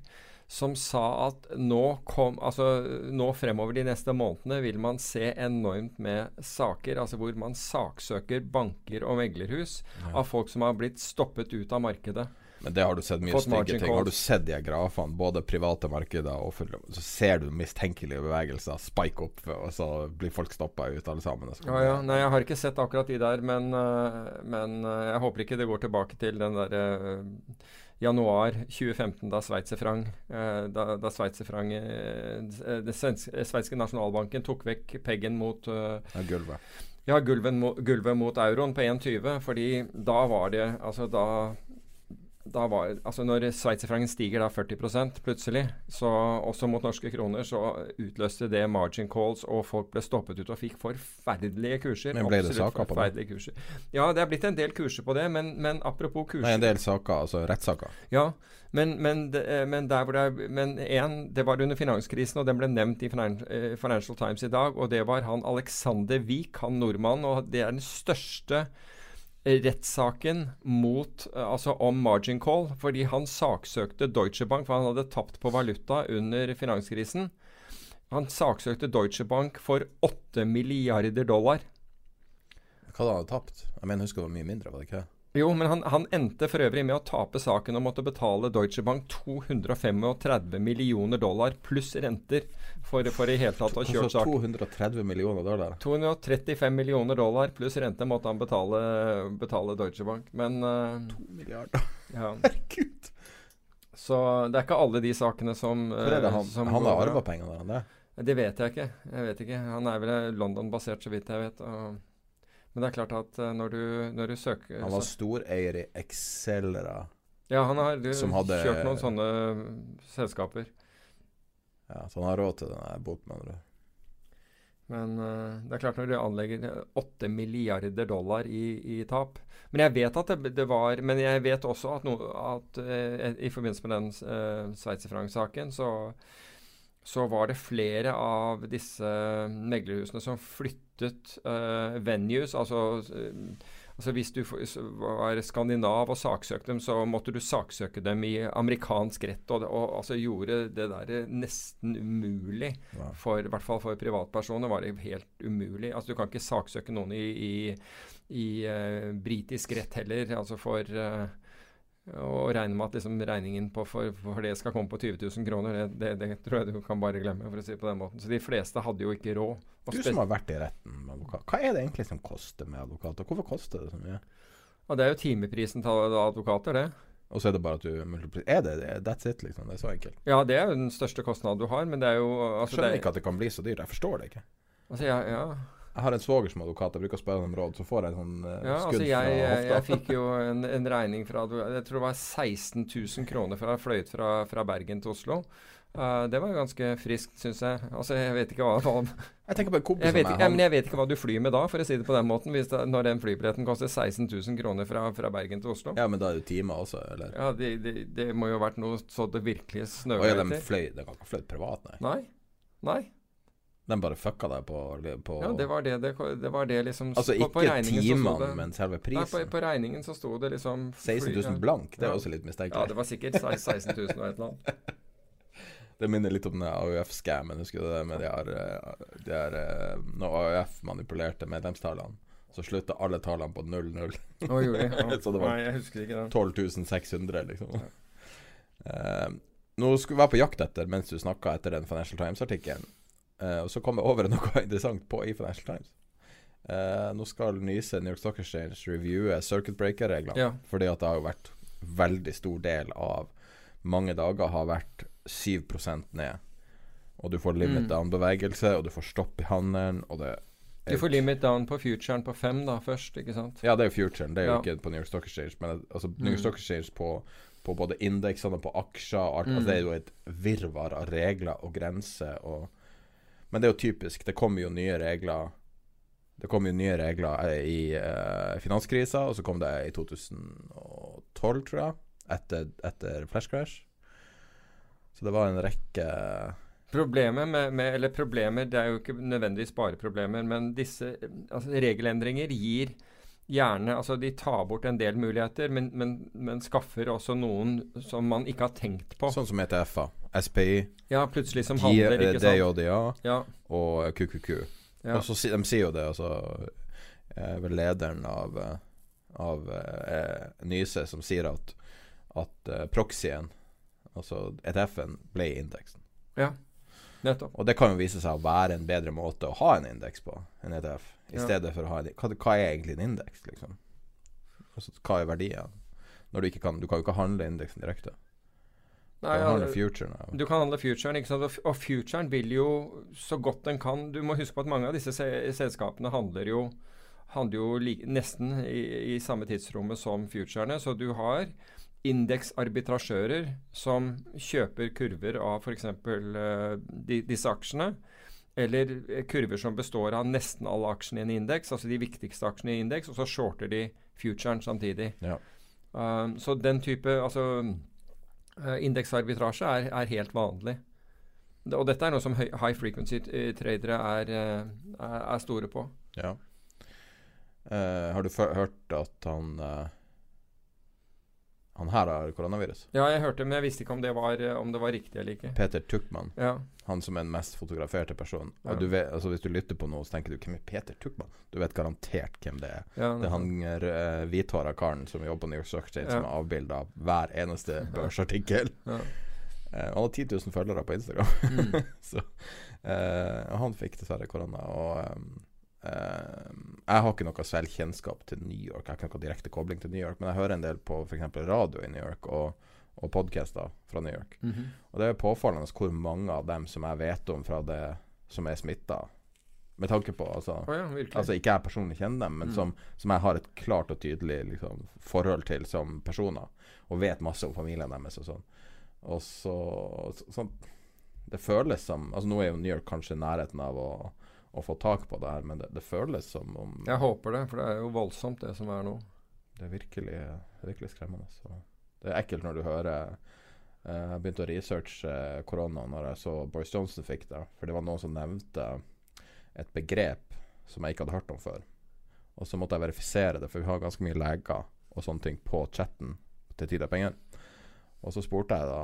som sa at nå, kom, altså, nå fremover de neste månedene vil man se enormt med saker altså hvor man saksøker banker og meglerhus ja. av folk som har blitt stoppet ut av markedet. Men det har du sett mye stygge ting. Har du sett de grafene, både private markeder og offentlige, så ser du mistenkelige bevegelser spike opp, og så blir folk stoppa ut alle sammen. Ja, ja. Nei, jeg har ikke sett akkurat de der, men, uh, men uh, jeg håper ikke det går tilbake til den derre uh, januar 2015, da sveitserfrang eh, Da, da Sveitserfrang eh, Den sveitsiske nasjonalbanken tok vekk peggen mot uh, gulvet. Ja, gulvet, gulvet mot euroen på 1,20. Fordi da var det Altså da da var, altså Når sveitserfrangen stiger da 40% plutselig, så også mot norske kroner, så utløste det margin calls, og folk ble stoppet ut og fikk forferdelige kurser. Men ble det saker på det? kurser. Ja, det er blitt en del kurser på det, men, men apropos kurser Nei, en del saker, altså rettssaker. Ja, men, men, eh, men der hvor det Men en, det var under finanskrisen, og den ble nevnt i eh, Financial Times i dag, og det var han Alexander Wiik, han nordmannen, og det er den største rettssaken mot eh, Altså om margin call, fordi han saksøkte Deutsche Bank, for han hadde tapt på valuta under finanskrisen. Han saksøkte Deutsche Bank for 8 milliarder dollar. Hva hadde han tapt? Jeg mener, husker det var mye mindre, var det ikke? Jo, men han, han endte for øvrig med å tape saken og måtte betale Deutsche Bank 235 millioner dollar pluss renter for, for i hele tatt å ha kjørt Altså 230 millioner dollar. 235 millioner dollar pluss rente måtte han betale, betale Deutsche Bank. Men uh, To milliarder. ja. Herregud! Så det er ikke alle de sakene som Hvor er det han, eh, som han har arva pengene det? Det vet jeg ikke. Jeg vet ikke. Han er vel London-basert, så vidt jeg vet. Og, men det er klart at eh, når du, når du søker Han var storeier i Excelera. Ja, han har du, hadde- kjørt noen sånne selskaper. Ja, så han har råd til denne der boten, med andre. Men uh, det er klart når du anlegger 8 milliarder dollar i, i tap Men jeg vet at det, det var Men jeg vet også at, no, at uh, i forbindelse med den uh, sveitserfrank-saken, så, så var det flere av disse meglerhusene som flyttet uh, venues. Altså, eh, altså hvis du var skandinav og saksøkte dem, så måtte du saksøke dem i amerikansk rett. Og, og altså gjorde det der nesten umulig. Wow. For, I hvert fall for privatpersoner var det helt umulig. Altså Du kan ikke saksøke noen i, i, i uh, britisk rett heller. Altså for eh, å regne med at liksom regningen på for, for det skal komme på 20 000 kroner, det, det, det tror jeg du kan bare glemme, for å si det på den måten. Så de fleste hadde jo ikke råd. Og Du som har vært i retten med advokat, hva er det egentlig som koster med advokat? Og hvorfor koster det så mye? og det er jo timeprisen til advokater, det. Og så er det bare at du Er det? That's it, liksom? Det er så enkelt. Ja, det er jo den største kostnaden du har, men det er jo Jeg altså, skjønner det, ikke at det kan bli så dyrt. Jeg forstår det ikke. altså, ja, ja. Jeg har en svoger som advokat, jeg bruker å spørre om råd, så får jeg en sånn uh, Ja, skudd altså jeg, fra jeg, hofta. jeg fikk jo en, en regning fra Jeg tror det var 16 000 kroner å ha fløyet fra, fra Bergen til Oslo. Uh, det var ganske friskt, syns jeg. Altså, jeg vet ikke hva, hva Jeg tenker på en kompis jeg, vet, ikke- ja, men jeg vet ikke hva du flyr med da, for å si det på den måten. Det, når den flybilletten koster 16 000 kroner fra, fra Bergen til Oslo. ja, men da er det time også, eller? Ja, det, det, det må jo ha vært noe så det virkelig Og ja, snøvler de fløy De kan ikke fløy privat, nei. Nei. Nei. De bare fucka deg på, på Ja, det var det det, det, var det liksom Altså på- på ikke timene, det- men selve Nei, på, prisen. på regningen så sto det liksom 16 fly- 000 blank, det er Ja. også litt Ja, det var sikkert 16 000 og et eller annet. Det minner litt om den AUF-scammen. Husker du det med de her, eh, de her eh, Når AUF manipulerte medlemstallene, så slutta alle tallene på 0-0. jo, gjorde de? Ja. Så det var- Nei, jeg husker ikke det. 12 600, liksom. Eh, nå skulle jeg være på jakt etter mens du snakka etter den Financial Times-artikkelen. Eh, og så kom jeg over noe interessant på i Financial Times. Uh, nå skal Nyse New York Stock Exchange reviewe circuit breaker-reglene. Ja. Fordi at det har jo vært veldig stor del av mange dager har vært 7% ned. Og du får limit Mm. down-bevegelse, og du får stopp i handelen, og det Du får limit down på futuren på fem da først, ikke sant? Ja, det er jo futuren. Det er jo Ja. ikke på New York Stock Exchange. Men altså, New York Mm. Stock Exchange på, på både indeksene og på aksjer og alt, Mm. altså, Det er jo et virvar av regler og grenser. Og, men det er jo typisk. Det kommer jo nye regler Det kommer jo nye regler eh, i uh, finanskrisa, og så kom det i 2012, tror jeg. Etter, etter Flash Crash. Så det var en rekke Problemet med, med Eller problemer, det er jo ikke nødvendigvis bare problemer, men disse altså, regelendringer gir gjerne Altså, de tar bort en del muligheter, men, men, men skaffer også noen som man ikke har tenkt på. Sånn som ETF-er. SPI, Ja, plutselig som handler, eh, ikke sant? DJDA Ja, og QQQ. ja. Og så De sier jo det, altså eh, vel lederen av, eh, av eh, Nyse, som sier at, at eh, proxyen, altså ETF-en, ble i indeksen. ja. Nettopp. Og det kan jo vise seg å være en bedre måte å ha en indeks på enn ETF, i Ja. stedet for å ha en hva, hva er egentlig en indeks, liksom? Altså, hva er verdien? Når du ikke kan Du kan jo ikke handle indeksen direkte. Du Nei, kan ja, handle futuren. av- Du kan handle futuren, ikke sant? Og futuren vil jo så godt den kan Du må huske på at mange av disse se selskapene handler jo handler jo like, nesten i, i samme tidsrommet som futurene. Så du har indeksarbitrasjører som kjøper kurver av f.eks. Uh, de, disse aksjene. Eller eh, kurver som består av nesten alle aksjene i en indeks, altså de viktigste aksjene i indeks, og så shorter de futuren samtidig. Ja. Um, så den type altså uh, indeksarbitrasje er, er, helt vanlig. Og dette er noe som high frequency-tradere er, uh, er, er, store på. Ja. Uh, har du hørt at han han her har koronavirus? Ja, jeg hørte, men jeg visste ikke om det var, om det var riktig eller ikke. Peter Tuckman. Ja. Han som er den mest fotograferte personen. Ja. Du vet, altså Hvis du lytter på noe, så tenker du hvem er Peter Tuckman? Du vet garantert hvem det er. Ja, det er han uh, hvithåra karen som jobber på New York Stock Exchange, som er avbilda av hver eneste børsartikkel. Ja. Uh, han har 10 000 følgere på Instagram. Mm. så, uh, han fikk dessverre korona. Og um, jeg har ikke noe selvkjennskap til New York. Jeg har ikke noe direkte kobling til New York, men jeg hører en del på f.eks. radio i New York og, og podcaster fra New York. Mm -hmm. Og det er påfallende hvor mange av dem som jeg vet om fra det som er smitta. Med tanke på altså, oh ja, altså Ikke jeg personlig kjenner dem, men mm. som, som, jeg har et klart og tydelig liksom, forhold til som personer. Og vet masse om familien deres og sånn. Og så, så, så Det føles som Altså Nå er jo New York kanskje i nærheten av å å få tak på det her, men det, det, føles som om Jeg håper det, for det er jo voldsomt, det som er nå. Det er virkelig, virkelig skremmende. Så. Det er ekkelt når du hører eh, Jeg begynte å researche eh, korona når jeg så Boris Johnson fikk det. For det var noen som nevnte et begrep som jeg ikke hadde hørt om før. Og så måtte jeg verifisere det, for vi har ganske mye leger og sånne ting på chatten til Tid og penger. Og så spurte jeg da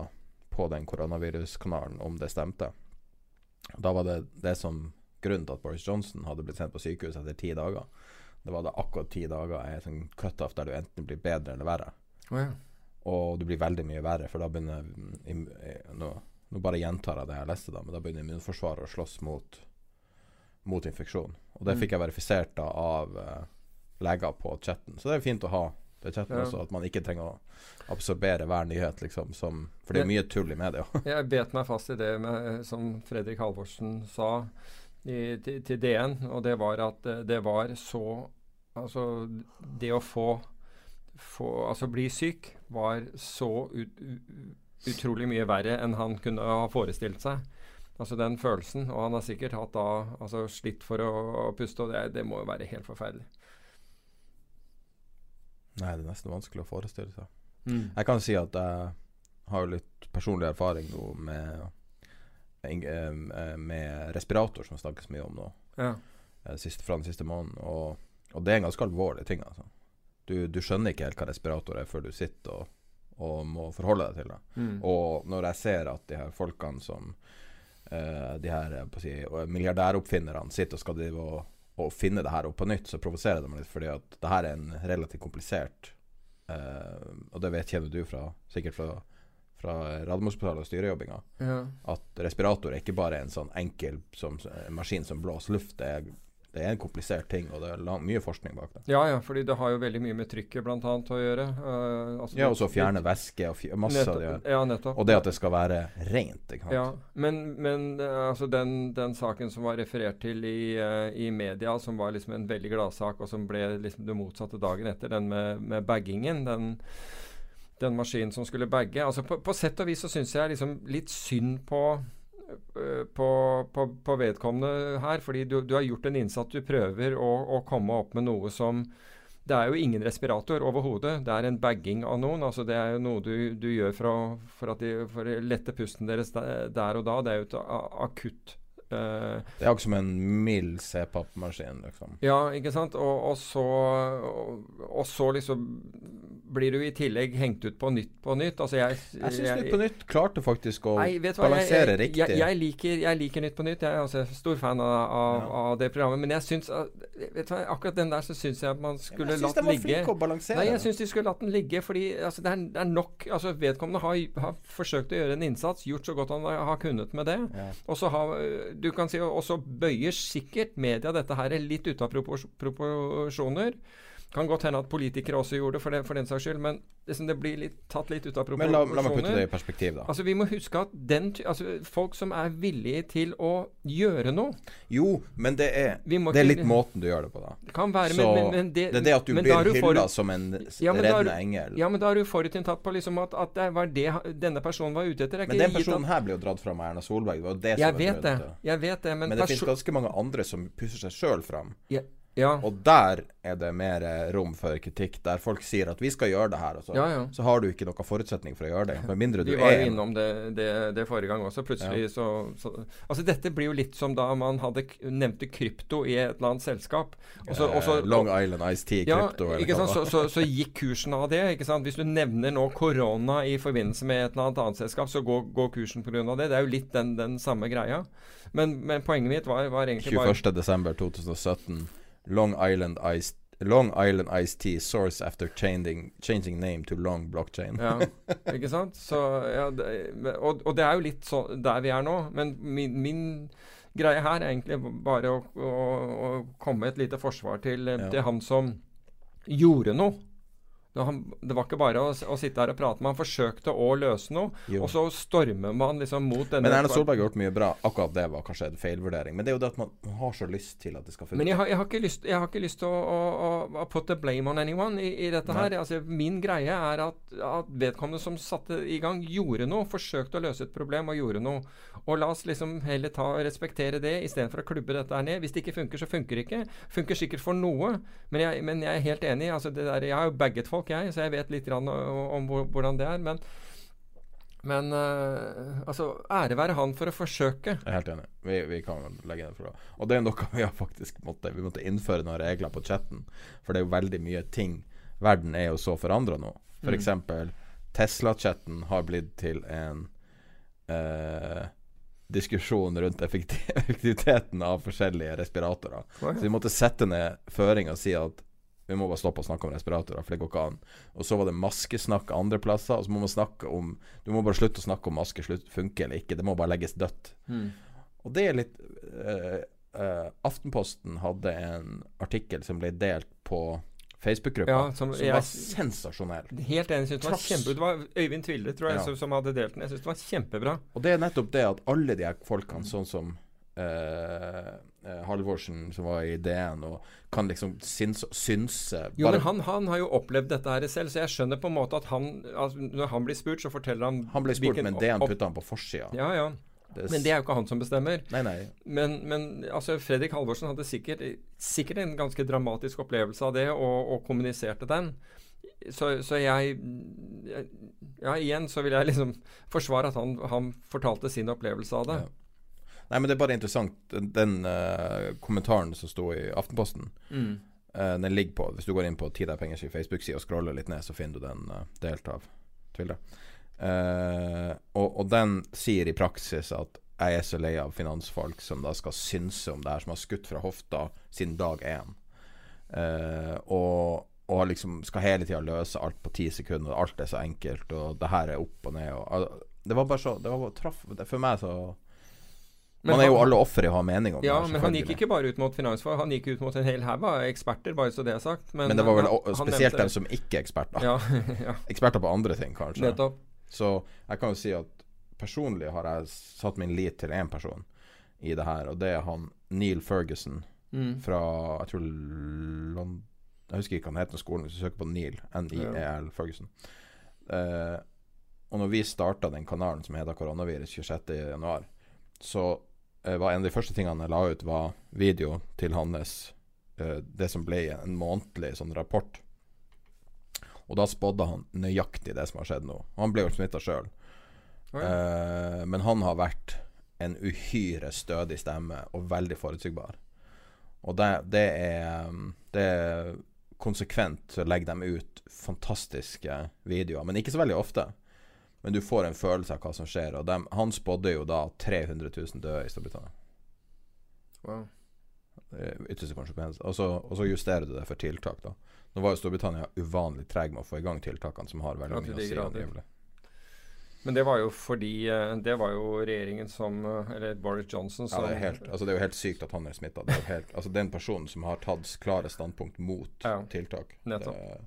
på den koronaviruskanalen om det stemte. Da var det det som grunnen til at Boris Johnson hadde blitt sendt på sykehus etter ti dager. Det var da akkurat ti dager er sånn cutoff der du enten blir bedre eller verre. Oh, ja. Og du blir veldig mye verre, for da begynner nå, nå, bare gjentar jeg det jeg leste, da, men da begynner immunforsvaret å slåss mot, mot infeksjon. Og det mm. fikk jeg verifisert da av uh, leger på chatten. Så det er fint å ha det chatten ja. også, at man ikke trenger å absorbere hver nyhet, liksom, som, For det er mye tull i media. jeg bet meg fast i det med, som Fredrik Halvorsen sa i, til, til, DN, og det var at eh, det var så Altså, det å få, få Altså bli syk var så ut, utrolig mye verre enn han kunne ha forestilt seg. Altså den følelsen. Og han har sikkert hatt da altså slitt for å, å puste, og det, det, må jo være helt forferdelig. Nei, det er nesten vanskelig å forestille seg. Mm. Jeg kan si at jeg har jo litt personlig erfaring nå med med respirator, som snakkes mye om nå. Ja. Eh, siste, fra den siste måneden. Og, og, det er en ganske alvorlig ting. Altså. Du, du, skjønner ikke helt hva respirator er før du sitter og, og må forholde deg til det. Mm. Og når jeg ser at de her folkene som uh, De her si, milliardæroppfinnerne sitter og skal drive og, og, finne det her opp på nytt, så provoserer det meg litt, fordi at det her er en relativt komplisert uh, Og det vet kjenner du fra, sikkert fra fra Radiumhospitalet og styrejobbinga. Ja. At respirator er ikke bare en sånn enkel som, en maskin som blåser luft. Det er, det er en komplisert ting, og det er lang, mye forskning bak det. Ja, ja, fordi det har jo veldig mye med trykket blant annet å gjøre. Uh, altså ja, og så fjerne væske og masse av det. Ja, nettopp. Og det at det skal være rent. Ikke sant? Ja, men, men uh, altså den, den, saken som var referert til i, uh, i media, som var liksom en veldig gladsak, og som ble liksom det motsatte dagen etter, den med, med baggingen, den den maskinen som skulle bagge. Altså på, på sett og vis så syns jeg liksom litt synd på, uh, på, på, på, vedkommende her. Fordi du, du, har gjort en innsats. Du prøver å, å, komme opp med noe som Det er jo ingen respirator overhodet. Det er en bagging av noen. altså Det er jo noe du, du gjør for å, for, at de, for å lette pusten deres der, der og da. Det er jo et akutt Uh, det er akkurat som en mild C-pappmaskin, liksom. Ja, ikke sant. Og, og, så, og, og, så liksom blir du i tillegg hengt ut på Nytt på Nytt. Altså jeg jeg syns Nytt på Nytt klarte faktisk å nei, balansere jeg, riktig. Jeg, jeg, liker, jeg, liker, Nytt på Nytt. Jeg er altså stor fan av, av, ja. av det programmet. Men jeg syns vet du, akkurat den der så syns jeg at man skulle latt ligge. Å balansere. Nei, jeg syns de skulle latt den ligge. Fordi altså, det, er, det, er, nok altså, Vedkommende har, har, forsøkt å gjøre en innsats, gjort så godt han har kunnet med det. Ja. Og så har du kan si, og så bøyer sikkert media dette her litt ut av proporsjoner. Kan godt hende at politikere også gjorde det, for, det, for den saks skyld, men liksom det blir litt, tatt litt ut av Men la, la meg putte det i perspektiv, da. Altså, vi må huske at den, altså, folk som er villige til å gjøre noe Jo, men det er, det er litt måten du gjør det på, da. Det kan være, Så men, men, det, det er det at du blir hylla som en Ja, reddende engel. Ja, men da er du forutinntatt på liksom at, at det var det denne personen var ute etter. Er Men den personen at- her blir jo dratt fram av Erna Solberg. Det var det som Jeg vet det. Jeg vet det, men, Men det finnes ganske mange andre som pusser seg sjøl fram. ja, ja. Og der er det mer eh, rom for kritikk. Der folk sier at 'vi skal gjøre det her', og så, Ja, ja. så har du ikke noen forutsetning for å gjøre det. Med mindre du er Vi var jo innom det, det, det forrige gang også. Plutselig så, så Altså Dette blir jo litt som da man hadde nevnte krypto i et eller annet selskap. Også, så, også, eh, Long Island Ice Tea ja, Crypto eller ikke sant? Så, så, så gikk kursen av det. ikke sant? Hvis du nevner nå korona i forbindelse med et eller annet annet selskap, så går, går kursen pga. det. Det er jo litt den, den samme greia. Men, men poenget mitt var, var egentlig bare 21.12.2017. Long Island Ice Long Island Ice Tea source after changing, changing name to Long Blockchain. Ja, ikke sant? Så, ja, det, og, og det er jo litt så der vi er nå. Men min, min greie her er egentlig bare å, å, å komme et lite forsvar til, Ja. til han som gjorde noe. Det var ikke bare å, å sitte her og prate, man forsøkte å løse noe. Jo. Og så stormer man liksom mot denne Men Erna Solberg har gjort mye bra. Akkurat det var kanskje en feilvurdering. Men det er jo det at man har så lyst til at det skal funke. Men jeg har, jeg har ikke lyst, jeg har ikke lyst til å, å, å, put the blame on anyone i, i dette Nei. her. Altså, min greie er at, at vedkommende som satte i gang, gjorde noe. Forsøkte å løse et problem og gjorde noe. Og la oss liksom heller ta og respektere det istedenfor å klubbe dette her ned. Hvis det ikke funker, så funker det ikke. Funker sikkert for noe, men jeg, men jeg er helt enig. Altså, det der, jeg har jo bagget folk, jeg, så jeg vet litt om, om hvordan det er. Men, men uh, altså, ære være han for å forsøke. Jeg er helt enig. Vi, vi kan legge det fra. Og det er noe vi har faktisk måtte Vi måtte innføre noen regler på chatten. For det er jo veldig mye ting Verden er jo så forandra nå. For Mm. Tesla-chatten har blitt til en eh, diskusjon rundt effektiviteten av forskjellige respiratorer. Så vi måtte sette ned føring og si at vi må bare stoppe å snakke om respiratorer, for det går ikke an. Og så var det maskesnakk andre plasser, og så må man snakke om Du må bare slutte å snakke om maske slutt, funker eller ikke. Det må bare legges dødt. Mm. Og det er litt uh, uh, Aftenposten hadde en artikkel som ble delt på Facebook-gruppa, Ja, som som, jeg- var sensasjonell. Helt enig. Synes det var kjempe, Det var Øyvind Tville, tror jeg, Ja. som, som hadde delt den. Jeg syns det var kjempebra. Og det er nettopp det at alle de her folkene, sånn som eh, eh, Halvorsen, som var i DN, og kan liksom syns, synse Jo, men han, han har jo opplevd dette her selv, så jeg skjønner på en måte at han altså, Når han blir spurt, så forteller han Han blir spurt, hvilken men DN putter putta han på forsida. Ja, ja. Det Men det er jo ikke han som bestemmer. Nei, nei. Men, men altså, Fredrik Halvorsen hadde sikkert, sikkert en ganske dramatisk opplevelse av det, og, og kommuniserte den. Så, så jeg jeg- Ja, igjen så vil jeg liksom forsvare at han, han fortalte sin opplevelse av det. Ja. Nei, men det er bare interessant. Den, eh, kommentaren som sto i Aftenposten, Mm. Uh, den ligger på Hvis du går inn på Tid er pengers Facebook-side og scroller litt ned, så finner du den uh, delt av Tvilde. Uh, og, og den sier i praksis at jeg er så lei av finansfolk som da skal synse om det her, som har skutt fra hofta siden dag én. Og, og liksom skal hele tida løse alt på ti sekunder, og alt er så enkelt, og det her er opp og ned. Og, det var bare så Det var bare traff For meg så Man er jo alle ofre i å ha mening om Ja, det. Ja, men han gikk ikke bare ut mot finansfag, han gikk ut mot en hel haug av eksperter, bare så det er sagt. Men, Men det var vel han- spesielt dem som ikke er eksperter. Ja, ja, Eksperter på andre ting, kanskje. nettopp. Så jeg kan jo si at personlig har jeg satt min lit til én person i det her, og det er han Neil Ferguson Mm. fra Jeg tror London Jeg husker ikke hva han heter på skolen, hvis du søker på Neil. N-I-E-L Ferguson. Uh, og når vi starta den kanalen som heter Koronavirus 26.1, så var en av de første tingene jeg la ut, var video til hans eh, Det som ble en månedlig sånn rapport. Og da spådde han nøyaktig det som har skjedd nå. Han ble jo smitta sjøl. Oi. Eh, men han har vært en uhyre stødig stemme og veldig forutsigbar. Og det, det er Det er konsekvent så legger de ut fantastiske videoer, men ikke så veldig ofte. Men du får en følelse av hva som skjer. Og de, han spådde jo da 300 000 døde i Storbritannia. Wow. Ytterste konsekvens. Og så, og så justerer du det for tiltak, da. Nå var jo Storbritannia uvanlig treg med å få i gang tiltakene som har veldig mye å si angivelig. Men det var jo fordi eh, Det var jo regjeringen som eh, Eller Boris Johnson Ja, det, er helt, altså det er jo helt sykt at han er smitta. Altså den personen som har tatt klare standpunkt mot Ja, tiltak. nettopp. Det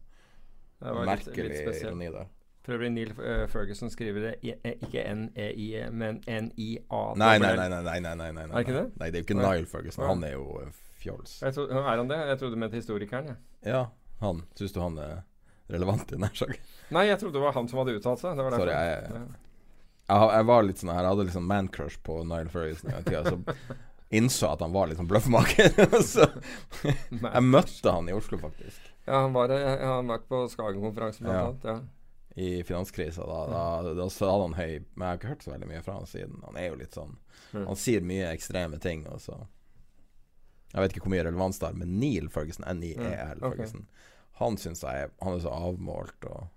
Det var litt, merkelig litt spesielt. ironi der. For blir Neil eh, Ferguson skriver det i- eh, ikke N-E-I, men N-I-A. Nei, nei, nei. nei, nei, nei, nei, nei, Er det ikke det? Nei, det er jo ikke Neil Nile Ferguson. Han er jo eh, fjols. Jeg tro, er han det? Jeg trodde du mente historikeren. jeg. Ja, han. Syns du han er relevant i denne saken? Nei, jeg trodde det var han som hadde uttalt seg. Det var Sorry, jeg- Jeg, jeg var litt sånn her, jeg hadde litt sånn man-crush på Nile Ferguson en tida. Så innså at han var litt sånn bløffmaker. så jeg møtte han i Oslo, faktisk. Ja, han var, han var på Skagen-konferansen blant Ja. annet. Ja. I finanskrisa. Da, da, da hadde han høy Men jeg har ikke hørt så veldig mye fra han siden. Han er jo litt sånn Mm. Han sier mye ekstreme ting, og så Jeg vet ikke hvor mye relevans det har, men Neil Ferguson, N-I-E-L Mm, ok. Han syns jeg Han er så avmålt og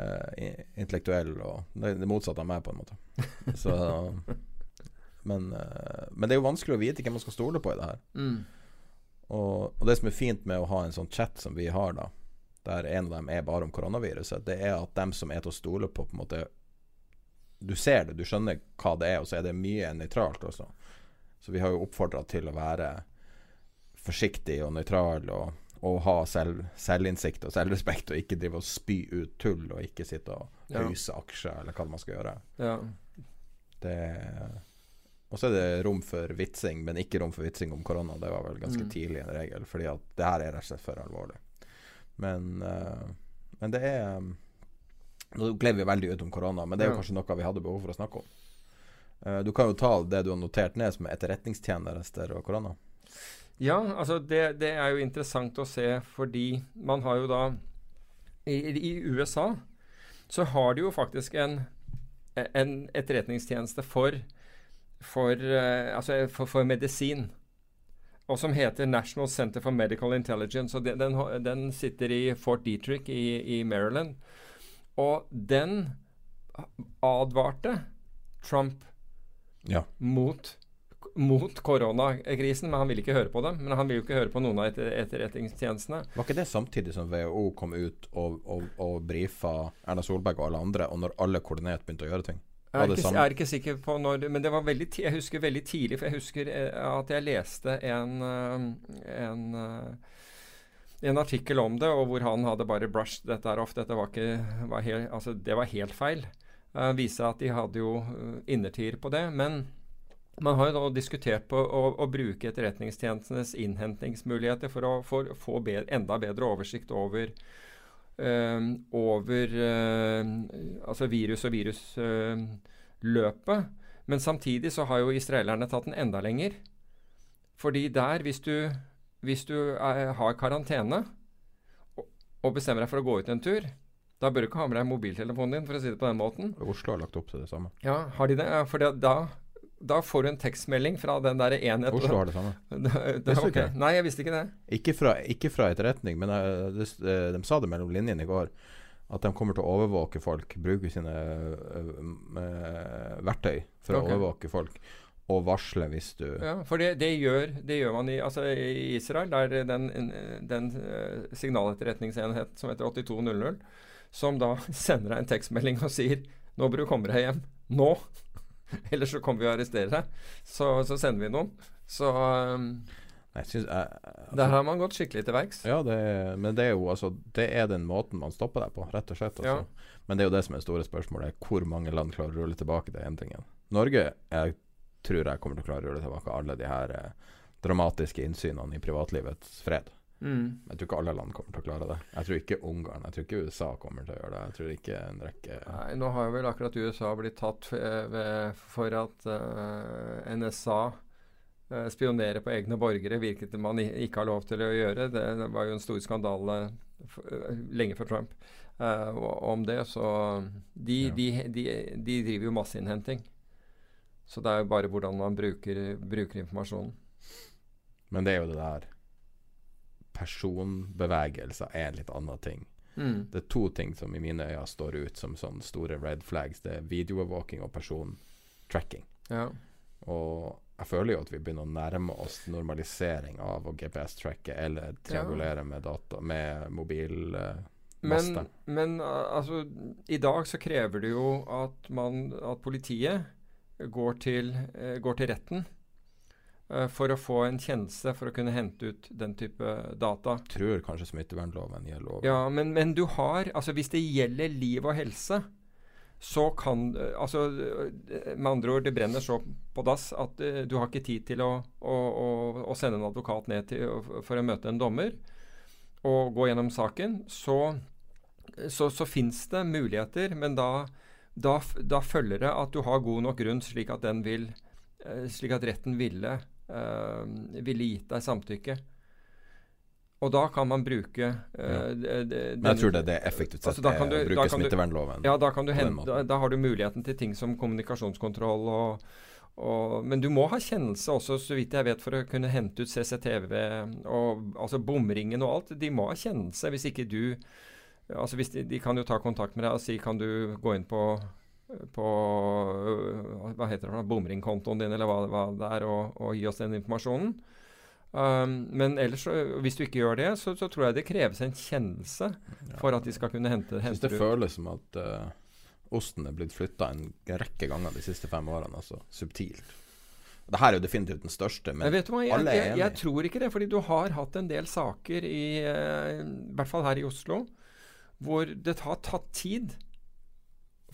uh, intellektuell og Det det motsatte av meg, på en måte. Så men, uh, men det er jo vanskelig å vite hvem man skal stole på i det her. Mm. Og, og det som er fint med å ha en sånn chat som vi har, da, der en av dem er bare om koronaviruset, det er at dem som er til å stole på, på en måte Du ser det, du skjønner hva det er, og så er det mye nøytralt også. Så vi har jo oppfordra til å være forsiktig og nøytral og, og ha selv, selvinnsikt og selvrespekt, og ikke drive og spy ut tull, og ikke sitte og Ja. aksjer, eller hva man skal gjøre. Ja. Det Og så er det rom for vitsing, men ikke rom for vitsing om korona. Det var vel ganske Mm. tidlig en regel, fordi at det her er rett og slett for alvorlig. Men, uh, men det er Nå gled vi veldig ut om korona, men det er jo kanskje noe vi hadde behov for å snakke om. Uh, du kan jo ta det du har notert ned som etterretningstjenester og korona. Ja, altså det, det er jo interessant å se, fordi man har jo da I, i USA så har de jo faktisk en, en etterretningstjeneste for for, uh, altså for, for medisin. Og som heter National Center for Medical Intelligence. og Den, den, sitter i Fort Detrick i, i Maryland. Og den advarte Trump Ja. mot, mot koronakrisen, men han ville ikke høre på dem. Men han ville jo ikke høre på noen av etter, etterretningstjenestene. Var ikke det samtidig som WHO kom ut og, og, og brifa Erna Solberg og alle andre, og når alle koordinert begynte å gjøre ting? Jeg er, ikke, jeg er ikke sikker på når Men det var veldig jeg husker veldig tidlig, for jeg husker eh, at jeg leste en, eh, en, eh, en artikkel om det, og hvor han hadde bare brushed dette her off. Dette var ikke var helt, altså, Det var helt feil. Uh, viser at de hadde jo innertier på det. Men man har jo da diskutert på å, å bruke etterretningstjenestenes innhentingsmuligheter for å få enda bedre oversikt over over eh, altså virus og virusløpet. Men samtidig så har jo israelerne tatt den enda lenger. Fordi der, hvis du, hvis du er, har karantene og, og bestemmer deg for å gå ut en tur, da bør du ikke ha med deg mobiltelefonen din, for å si det på den måten. Oslo har lagt opp til det samme. Ja, har de det? Ja, for det, da, da får du en tekstmelding fra den der enheten. Oslo har det samme. det, da, Visste du ok. ikke det? Nei, jeg visste ikke det. Ikke fra, ikke fra etterretning, men eh, det, eh, de sa det mellom linjene i går. At de kommer til å overvåke folk, bruke sine uh, verktøy for okay. å overvåke folk. Og varsle hvis du Ja, for det, det, gjør, det gjør man i, altså, i Israel. Der den, den signaletterretningsenhet som heter 8200, som da sender deg en tekstmelding og sier 'Nå bør du komme deg hjem. Nå!' Ellers så kommer vi og arresterer deg. Så, så sender vi noen. Så um, Nei, synes, jeg, altså, der har man gått skikkelig til verks. Ja, det, men det er jo altså Det er den måten man stopper deg på, rett og slett. Altså. Men det er jo det som er det store spørsmålet. Hvor mange land klarer å rulle tilbake den endringen? Norge jeg tror jeg kommer til å klare å rulle tilbake alle de her eh, dramatiske innsynene i privatlivets fred. Mm. Jeg tror ikke alle land kommer til å klare det. Jeg tror ikke Ungarn, jeg tror ikke USA kommer til å gjøre det. Jeg tror ikke en rekke Nei, nå har vel akkurat USA blitt tatt for at eh, NSA eh, spionerer på egne borgere, hvilket man ikke har lov til å gjøre. Det, var jo en stor skandale eh, lenge før Trump om det. Så de, Ja. de, de, de driver jo masseinnhenting. Så det er jo bare hvordan man bruker, bruker informasjonen. Men det er jo det der Personbevegelser er en litt annen ting. Mm. Det er to ting som i mine øyne står ut som sånne store red flags. Det er videoovervåking og persontracking. Ja. Og jeg føler jo at vi begynner å nærme oss normalisering av å GPS-tracke eller triangulere med data med mobil eh, Men, men uh, altså, i dag så krever det jo at, man, at politiet går til, eh, går til retten eh, for å få en kjennelse for å kunne hente ut den type data. Tror kanskje smittevernloven gjelder over. Ja, men, men du har Altså, hvis det gjelder liv og helse, så kan eh, Altså, eh, med andre ord, det brenner så på dass at uh, du har ikke tid til å, å, å, å sende en advokat ned til, for å møte en dommer og gå gjennom saken. Så, så, så fins det muligheter, men da, da, da følger det at du har god nok grunn slik at den vil eh, Slik at retten ville, eh, ville gitt deg samtykke. Og da kan man bruke uh, ja. Men jeg tror det det er effektivt sett Altså, da er kan du- bruke smittevernloven. Ja, da, kan du hente, da, da har du muligheten til ting som kommunikasjonskontroll og, og Men du må ha kjennelse også, så vidt jeg vet, for å kunne hente ut CCTV og altså bomringen og alt. De må ha kjennelse hvis ikke du Altså hvis de, de kan jo ta kontakt med deg og si kan du gå inn på på øh, hva heter det, bomringkontoen din, eller hva, hva det er, og, og gi oss den informasjonen. Um, men ellers, hvis du ikke gjør det, så, så tror jeg det kreves en kjennelse for at de skal kunne hente, Jeg syns det ut. føles som at uh, osten er blitt flytta en rekke ganger de siste fem årene, altså subtilt. Det her er jo definitivt den største, men vet du hva, jeg, alle er jeg, jeg tror ikke det. Fordi du har hatt en del saker, i, uh, i hvert fall her i Oslo, hvor det har tatt tid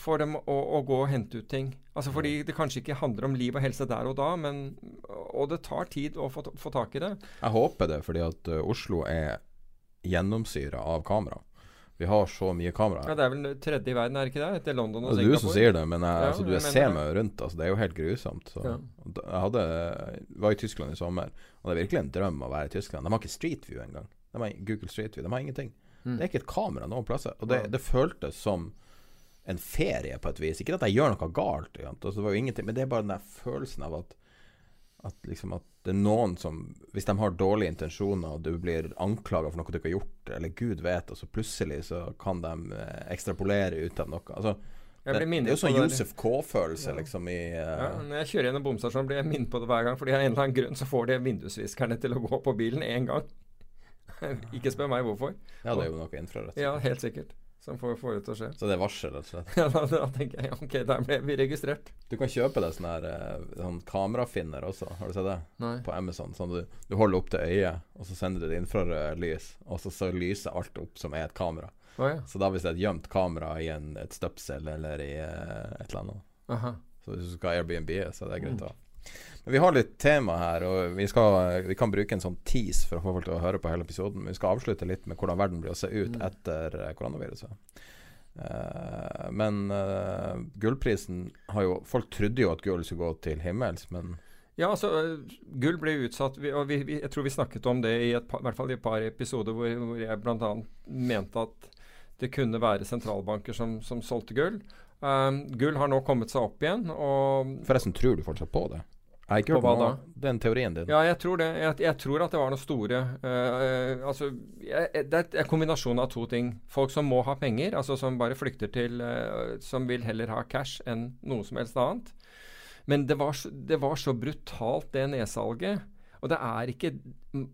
for dem å, å gå og hente ut ting. Altså Fordi det kanskje ikke handler om liv og helse der og da, men, og det tar tid å få, få tak i det. Jeg håper det, fordi at eh, Oslo er gjennomsyra av kamera. Vi har så mye kamera Ja. Det er vel tredje i verden, er det ikke det? Etter London og Singapore. det er du som sier det, men jeg, Ja, altså, du jeg jeg ser meg rundt. Altså, det er jo helt grusomt. Så. Ja. Jeg hadde, var i Tyskland i sommer, og det er virkelig en drøm å være i Tyskland. De har ikke Street View engang. De har Google Street View. De har ingenting. Mm. Det er ikke et kamera noen plasser. Og det, det føltes som en ferie på et vis. Ikke at jeg gjør noe galt, altså, det var jo ingenting, men det er bare den der følelsen av at at, liksom at det er noen som Hvis de har dårlige intensjoner, og du blir anklaga for noe du ikke har gjort, eller gud vet, og så plutselig så kan de eh, ekstrapolere ut av noe. Altså, det, det er jo sånn. Josef K-følelse, liksom, i uh... Ja, når jeg kjører gjennom bomstasjonen, blir jeg minnet på det hver gang. Fordi av en eller annen grunn så får de vindusviskerne til å gå på bilen én gang. ikke spør meg hvorfor. Ja, det er jo noe infrarødt. Ja, helt sikkert. Som får, får det til å skje. Så det er varsel, rett og slett. Ja, da, da tenker jeg ok, der ble vi registrert. Du kan kjøpe deg sånn her eh, sånn kamerafinner også, har du sett det? Nei. På Amazon. Sånn du, du holder opp til øyet, og så sender du det infrarødt lys, og så, så lyser alt opp som er et kamera. Oh, ja. Så da hvis det er et gjemt kamera i en, et støpsel eller i eh, et eller annet Aha. Så hvis du skal ha Airbnb, så er det greit å ha. Men vi har litt tema her, og vi, skal, vi kan bruke en sånn tease for å få folk til å høre på hele episoden. Men vi skal avslutte litt med hvordan verden blir å se ut etter eh, koronaviruset. Uh, men uh, gullprisen har jo Folk trodde jo at gull skulle gå til himmels, men Ja, altså, gull ble utsatt Og vi, vi, jeg tror vi snakket om det i et i hvert fall i et par episoder hvor, hvor jeg bl.a. mente at det kunne være sentralbanker som, som solgte gull. Um, gull har nå kommet seg opp igjen, og forresten, tror du fortsatt på det? Jeg ikke På hva da? Den teorien din. Ja, jeg tror det. Jeg, jeg tror at det var noe store uh, Altså, jeg, jeg- det er en kombinasjon av to ting. Folk som må ha penger, altså som bare flykter til uh, Som vil heller ha cash enn noe som helst annet. Men det var, det var så brutalt, det nedsalget. Og det er ikke mm,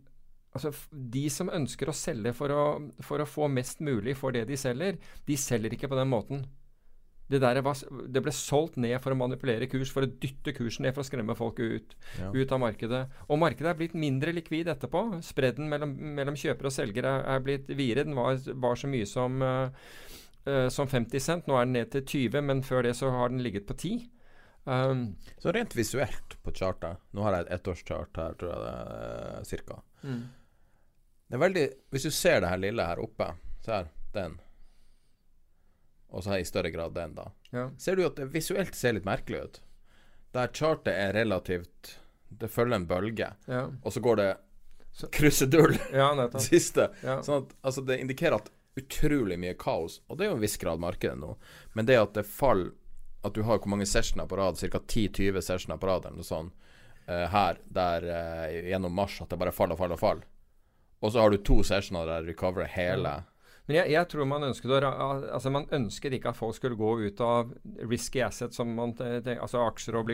Altså, De som ønsker å selge for å, for å få mest mulig for det de selger, de selger ikke på den måten. Det, der var, det ble solgt ned for å manipulere kurs, for å dytte kursen ned for å skremme folk ut, Ja. ut av markedet. Og markedet er blitt mindre likvid etterpå. Spredden mellom, mellom kjøper og selger er, er blitt videre. Den var, var så mye som, uh, eh, som 50 cent. Nå er den ned til 20, men før det så har den ligget på 10. Um, Så rent visuelt på chartet Nå har jeg et ettårschart her, tror jeg det er cirka. mm. Det er veldig Hvis du ser det her lille her oppe Se her, den Og så i større grad den da. Ja. Ser du at det visuelt ser litt merkelig ut? Der chartet er relativt Det følger en bølge Ja, Og så går det krusedull ja. Siste. Sånn at altså, det indikerer at utrolig mye kaos Og det er jo en viss grad markedet nå. Men det at det faller At du har hvor mange sessioner på rad Cirka 10-20 sessioner på rad Eller noe sånt uh, Her Der uh, gjennom mars At det bare faller og faller og faller Og så har du to sessioner der du recoverer hele Men jeg, jeg, tror man ønsket å, altså man ønsket ikke at folk skulle gå ut av risky assets, som man, altså aksjer og,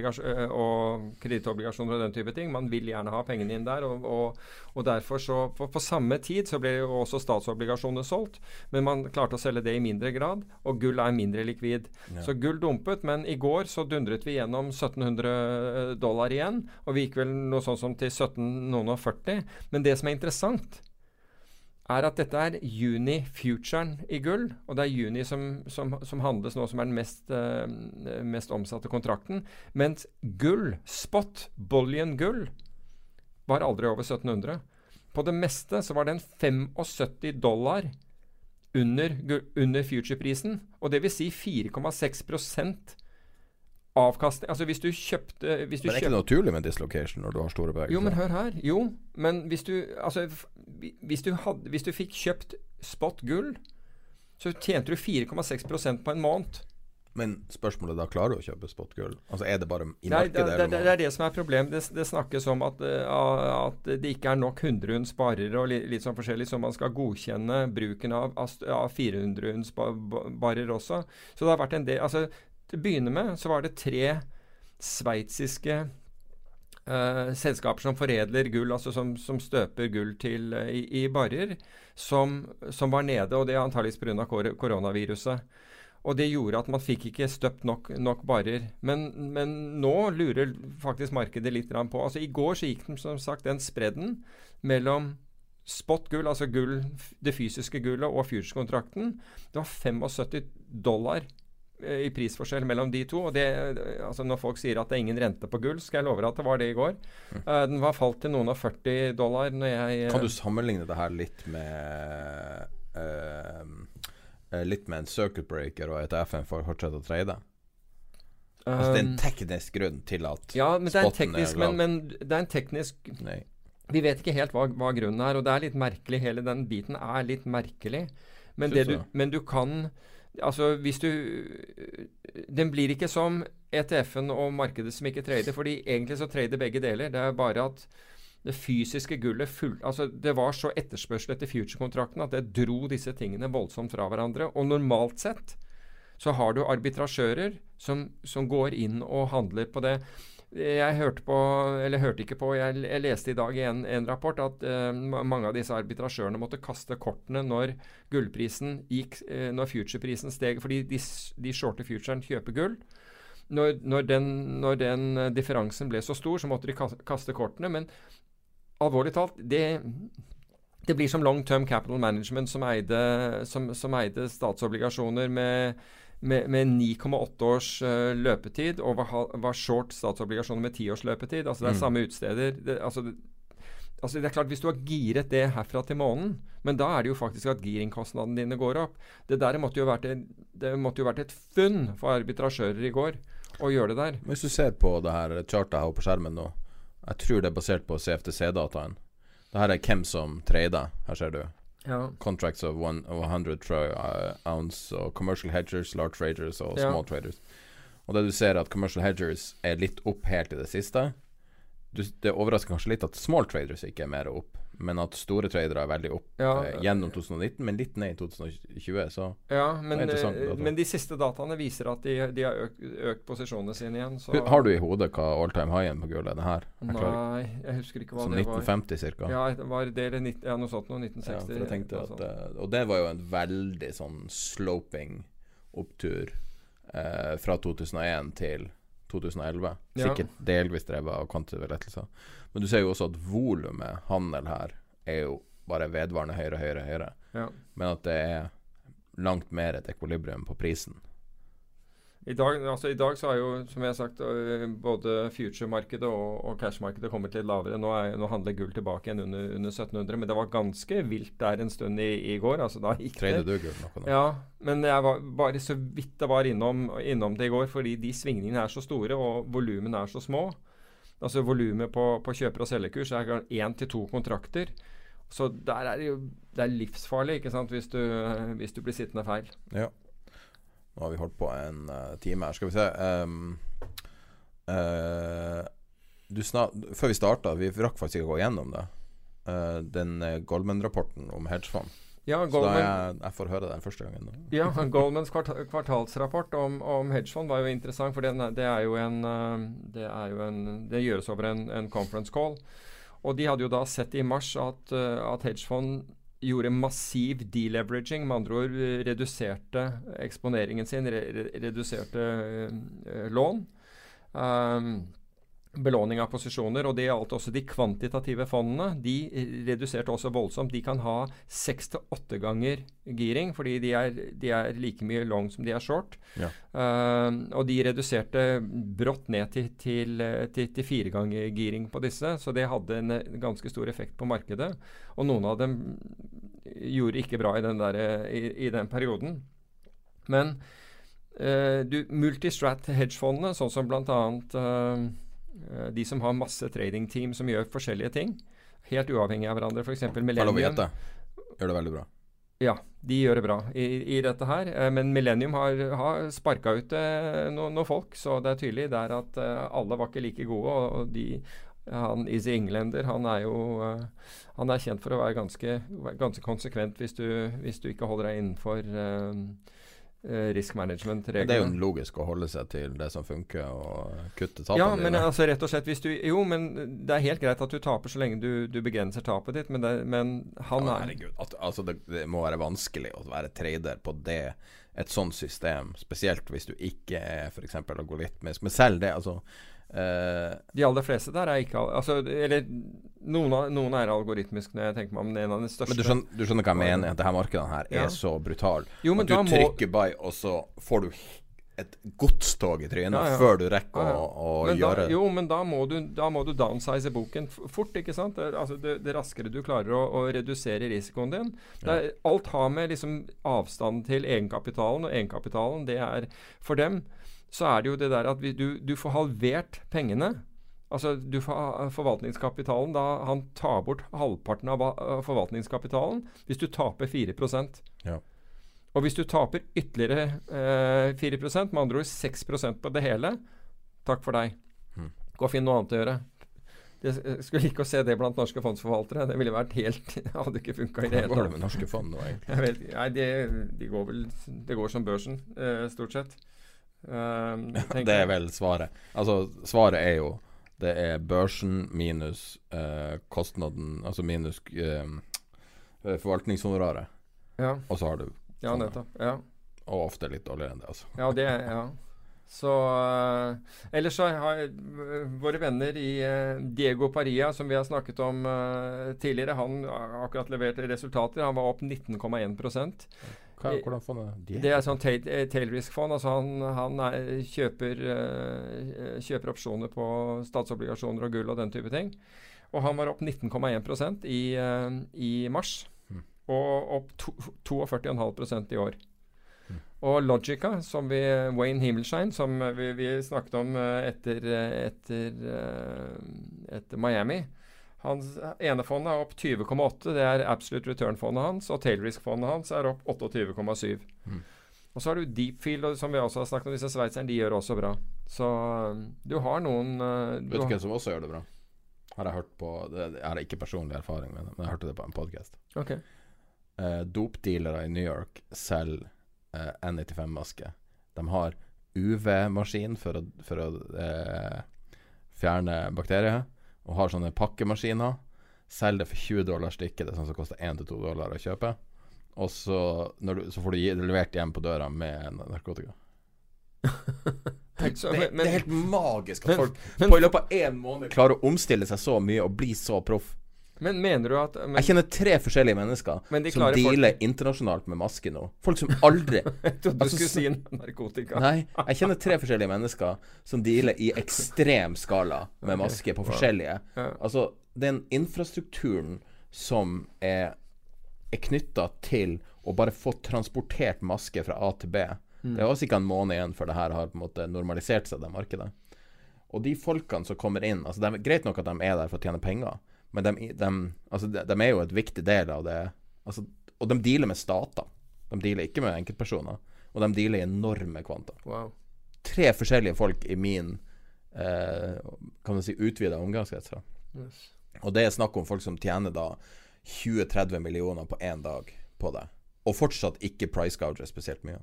og kredittobligasjoner og den type ting. Man vil gjerne ha pengene inn der. og, og, og derfor så, på, på, samme tid så ble jo også statsobligasjoner solgt, men man klarte å selge det i mindre grad. Og gull er mindre likvid. Ja. Så gull dumpet, men i går så dundret vi gjennom 1700 dollar igjen, og vi gikk vel noe sånn som til 1740. Men det som er interessant, er at dette er juni-futuren i gull. Og det er juni som, som, som handles nå, som er den mest, uh, mest, omsatte kontrakten. Mens gull, spot, bullion gull, var aldri over 1700. På det meste så var den 75 dollar under, under future-prisen. Og det vil si 4,6 avkastning Altså hvis du kjøpte hvis du Men er ikke det naturlig med dislocation når du har store bevegelser? Jo, men hør her. Jo, men hvis du Altså hvis du, had, hvis du fikk kjøpt spot gull, så tjente du 4,6% på en måned. Men spørsmålet da klarer du å kjøpe spot gull? Altså Er det bare i markedet? Det, det, det, det, er det som er problemet. Det, det snakkes om at, uh, at, det ikke er nok 100 sparere og litt, litt sånn forskjellig, så man skal godkjenne bruken av, av 400 barer også. Så det har vært en del altså til å begynne med så var det tre sveitsiske uh, selskaper som foredler gull, altså som, som støper gull til, uh, i, i barrer, som, som, var nede. Og det er antakeligvis pga. Kor koronaviruset. Og det gjorde at man fikk ikke støpt nok, nok barer. Men, men, nå lurer faktisk markedet litt på altså I går så gikk den som sagt den spredden mellom spot gull, altså gull, det fysiske gullet, og future-kontrakten. Det var 75 dollar i prisforskjell mellom de to. og det, altså Når folk sier at det er ingen rente på gull, skal jeg love deg at det var det i går. Mm. Uh, den var falt til noen og 40 dollar når jeg uh, Kan du sammenligne det her litt med uh, Litt med en circuit breaker og et FN for å fortsette å trade? Altså Det er en um, teknisk grunn til at ja, men det er en teknisk, er men, men, det er en teknisk Nei. Vi vet ikke helt hva, hva, grunnen er, og det er litt merkelig. Hele den biten er litt merkelig. Men, du, men du kan Altså, hvis du Den blir ikke som ETF-en og markedet som ikke trader, fordi egentlig så trader begge deler. Det er bare at det fysiske gullet full, altså Det var så etterspørsel etter future-kontrakten at det dro disse tingene voldsomt fra hverandre. Og normalt sett så har du arbitrasjører som, som går inn og handler på det. Jeg hørte på, eller hørte ikke på, jeg, jeg leste i dag i en, en rapport at uh, mange av disse arbitrasjørene måtte kaste kortene når gullprisen gikk, uh, når future-prisen steg, fordi de, de shorte futuren kjøper gull. Når, når, den, når den uh, differansen ble så stor, så måtte de kaste kortene. Men alvorlig talt, det, det blir som long term capital management som eide, som, som eide statsobligasjoner med med, med 9,8 års uh, løpetid og var, var, short statsobligasjoner med 10 års løpetid. Altså det er mm. samme utsteder. Det, altså, det, altså det er klart Hvis du har giret det herfra til månen, men da er det jo faktisk at giringkostnadene dine går opp. Det der måtte jo vært, et, det måtte jo vært et funn for arbitrasjører i går å gjøre det der. Hvis du ser på det her chartet jeg har på skjermen nå, jeg tror det er basert på CFTC-dataen. Det her er hvem som trader. Her ser du. Ja. Contracts of, one, of 100 uh, ounce og commercial hedgers, large traders og small ja. traders. Og det du ser, at commercial hedgers er litt opp helt i det siste. Du, det overrasker kanskje litt at small traders ikke er mer opp men at store tradere er veldig opp ja, eh, gjennom 2019, men litt ned i 2020. Så ja, men, interessant men de siste dataene viser at de, de har økt, økt, posisjonene sine igjen. Så. Har du i hodet hva all time high-en på gullet er det her? Jeg Nei, jeg husker ikke hva så det 1950 var. ca.? Ja, var det eller ja, noe sånt noe. 1960. Ja, at, eh, og det var jo en veldig sånn sloping opptur eh, fra 2001 til 2011. Sikkert delvis drevet av kvantitative lettelser. Men du ser jo også at volumet handel her er jo bare vedvarende høyere, høyere, høyere. Ja. Men at det er langt mer et ekvilibrium på prisen. I dag, altså, I dag, så har jo, som jeg har sagt, øh, både future-markedet og, og cash-markedet kommet litt lavere. Nå, er, nå, handler gull tilbake igjen under, under, 1700, men det var ganske vilt der en stund i, i går. altså da gikk Trade det. du gull noe nå? Ja, men jeg var bare så vidt jeg var innom, innom, det i går, fordi de svingningene er så store og volumene er så små. Altså Volumet på, på kjøper- og selgerkurs er én til to kontrakter. Så der er det jo det er livsfarlig ikke sant, hvis du, hvis du blir sittende feil. Ja. Nå har vi holdt på en uh, time her. Skal vi se um, uh, snart, Før vi starta, vi rakk faktisk ikke å gå gjennom det. Uh, den Goldman-rapporten om hedgefond. Ja, Så da Goldman, jeg, jeg får høre den første gangen. nå. ja, Goldmans kvart kvartalsrapport om, om hedgefond var jo interessant, for er- det er jo en eh, Det, er jo en, det gjøres over en, en conference call. Og de hadde jo da sett i mars at, eh, at hedgefond gjorde massiv deleveraging, med andre ord eh, reduserte eksponeringen sin, re, re, reduserte lån. Um, belåning av posisjoner, og det gjaldt også de kvantitative fondene. De eh, reduserte også voldsomt. De kan ha seks til åtte ganger giring, fordi de er, de er like mye long som de er short. Ja. Uh, og de reduserte brått ned til, til, til, til fire ganger giring på disse, så det hadde en eh, ganske stor effekt på markedet. Og noen av dem gjorde ikke bra i den, der, i, i den perioden. Men uh, du, multistrat hedgefondene, sånn som bl.a. Uh, de som har masse tradingteam som gjør forskjellige ting, helt uavhengig av hverandre, f.eks. Millennium. gjette. Gjør det veldig bra. Ja, de gjør det bra i, i dette her. Eh, men Millennium har, har sparka ut eh, noen no folk, så det er tydelig der at eh, alle var ikke like gode. Og, de han Easy Englander han er jo eh, han er kjent for å være ganske, ganske konsekvent hvis du, hvis du ikke holder deg innenfor eh, eh, risk management-reglene. det er jo logisk å holde seg til det som funker, og kutte tapene Ja, men dine. altså rett og slett hvis du Jo, men det er helt greit at du taper så lenge du, du begrenser tapet ditt, men, det, men han Ja, er herregud. At, altså det, det må være vanskelig å være trader på det et sånt system. Spesielt hvis du ikke er f.eks. algoritmisk. Men selv det, altså eh, De aller fleste der er ikke altså, Eller noen, av, noen er algoritmisk når jeg tenker meg om. En av de største Men du skjønner, du skjønner hva jeg mener? At det her markedet her Ja. er så brutal. Jo, men at du da må- trykker buy, og så får du et godstog i trynet Ja, ja. før du rekker å, å gjøre det. Jo, men da må du, da må du downsize boken fort, ikke sant? Det, altså det, det raskere du klarer å, å redusere risikoen din. Er, alt har med liksom avstanden til egenkapitalen, og egenkapitalen, det er For dem så er det jo det der at vi, du, du får halvert pengene. Altså du får forvaltningskapitalen da Han tar bort halvparten av forvaltningskapitalen hvis du taper 4 Ja. Og hvis du taper ytterligere eh, 4 med andre ord 6 på det hele, takk for deg. Hmm. Gå og finn noe annet å gjøre. Det, jeg skulle ikke å se det blant norske fondsforvaltere. Det ville vært helt hadde ikke funka i det hele går det med norske fond nå, egentlig? Vet, nei, det, de går vel Det går som børsen, eh, stort sett. Um, Det er vel svaret. Altså, svaret er jo Det er børsen minus eh, kostnaden, altså minus eh, forvaltningshonoraret. Ja, Og så har du ja, nettopp. Ja. Og ofte litt dårligere enn det, altså. Ja, det Ja. Så uh, Ellers så har uh, våre venner i uh, Diego Paria, som vi har snakket om tidligere, han har akkurat levert resultater. Han var opp 19,1 Hva, hvordan får er det? Det er sånn tail, eh, tail risk-fond. Altså han, han er, kjøper, uh, kjøper opsjoner på statsobligasjoner og gull og den type ting. Og han var opp 19,1% i, i mars. Mm. Og opp 42,5% i år. Og Logica, som vi, Wayne Himmelshine, som vi, vi snakket om eh, etter, eh, etter, eh, etter Miami Hans ene fond er opp 20,8. Det er absolute return-fondet hans. Og tail risk-fondet hans er opp 28,7. Mm. Og så har du Deepfield, som vi også har snakket om. Disse sveitserne de gjør også bra. Så du har noen eh, Vet du du hvem som også gjør det bra? Har jeg hørt på det, Jeg har ikke personlig erfaring med det, men jeg hørte det på en podkast. Ok. Eh, dopdealere i New York selger eh, N95-maske. De har UV-maskin for å, for å eh, fjerne bakterier, og har sånne pakkemaskiner. Selger det for 20 dollar stykket. Det er sånn som koster 1-2 dollar å kjøpe. Og så, du, så får du gi, levert hjem på døra med narkotika. Så, det, det er helt magisk at men- folk men- på i løpet av én måned klarer å omstille seg så mye og bli så proff. Men mener du at men, Jeg kjenner tre forskjellige mennesker som dealer folk- internasjonalt med maske nå. Folk som aldri Jeg trodde du Altså, skulle si narkotika. Nei, jeg kjenner tre forskjellige mennesker som dealer i ekstrem skala med maske på forskjellige. Ja. Altså, den infrastrukturen som er, er knytta til å bare få transportert maske fra A til B Mm. Det er også ikke en måned igjen før det her har på en måte normalisert seg, det markedet. Og de folkene som kommer inn altså Det er greit nok at de er der for å tjene penger, men de, de, altså de, de er jo et viktig del av det. Altså, og de dealer med stater. De dealer ikke med enkeltpersoner. Og de dealer i enorme kvanta. Wow. Tre forskjellige folk i min eh, kan du si utvida omgangskrets. Yes. Og det er snakk om folk som tjener da 20-30 millioner på én dag på det, og fortsatt ikke price gouger spesielt mye.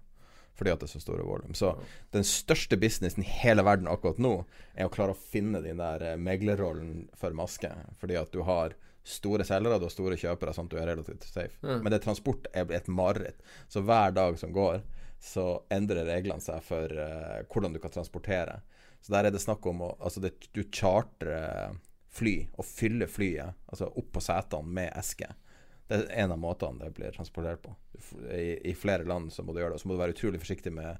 Fordi at det er så store volum. Så den største businessen i hele verden akkurat nå, er å klare å finne den der eh, meglerrollen for maske. Fordi at du har store selgere, du har store kjøpere, sånn at du er relativt safe. Mm. Men det transport er et mareritt. Så hver dag som går, så endrer reglene seg for uh, hvordan du kan transportere. Så der er det snakk om å Altså, det, du chartrer fly og fyller flyet, altså opp på setene med eske. Det er en av måtene det blir transportert på. I, I, flere land så må du gjøre det. Og så må du være utrolig forsiktig med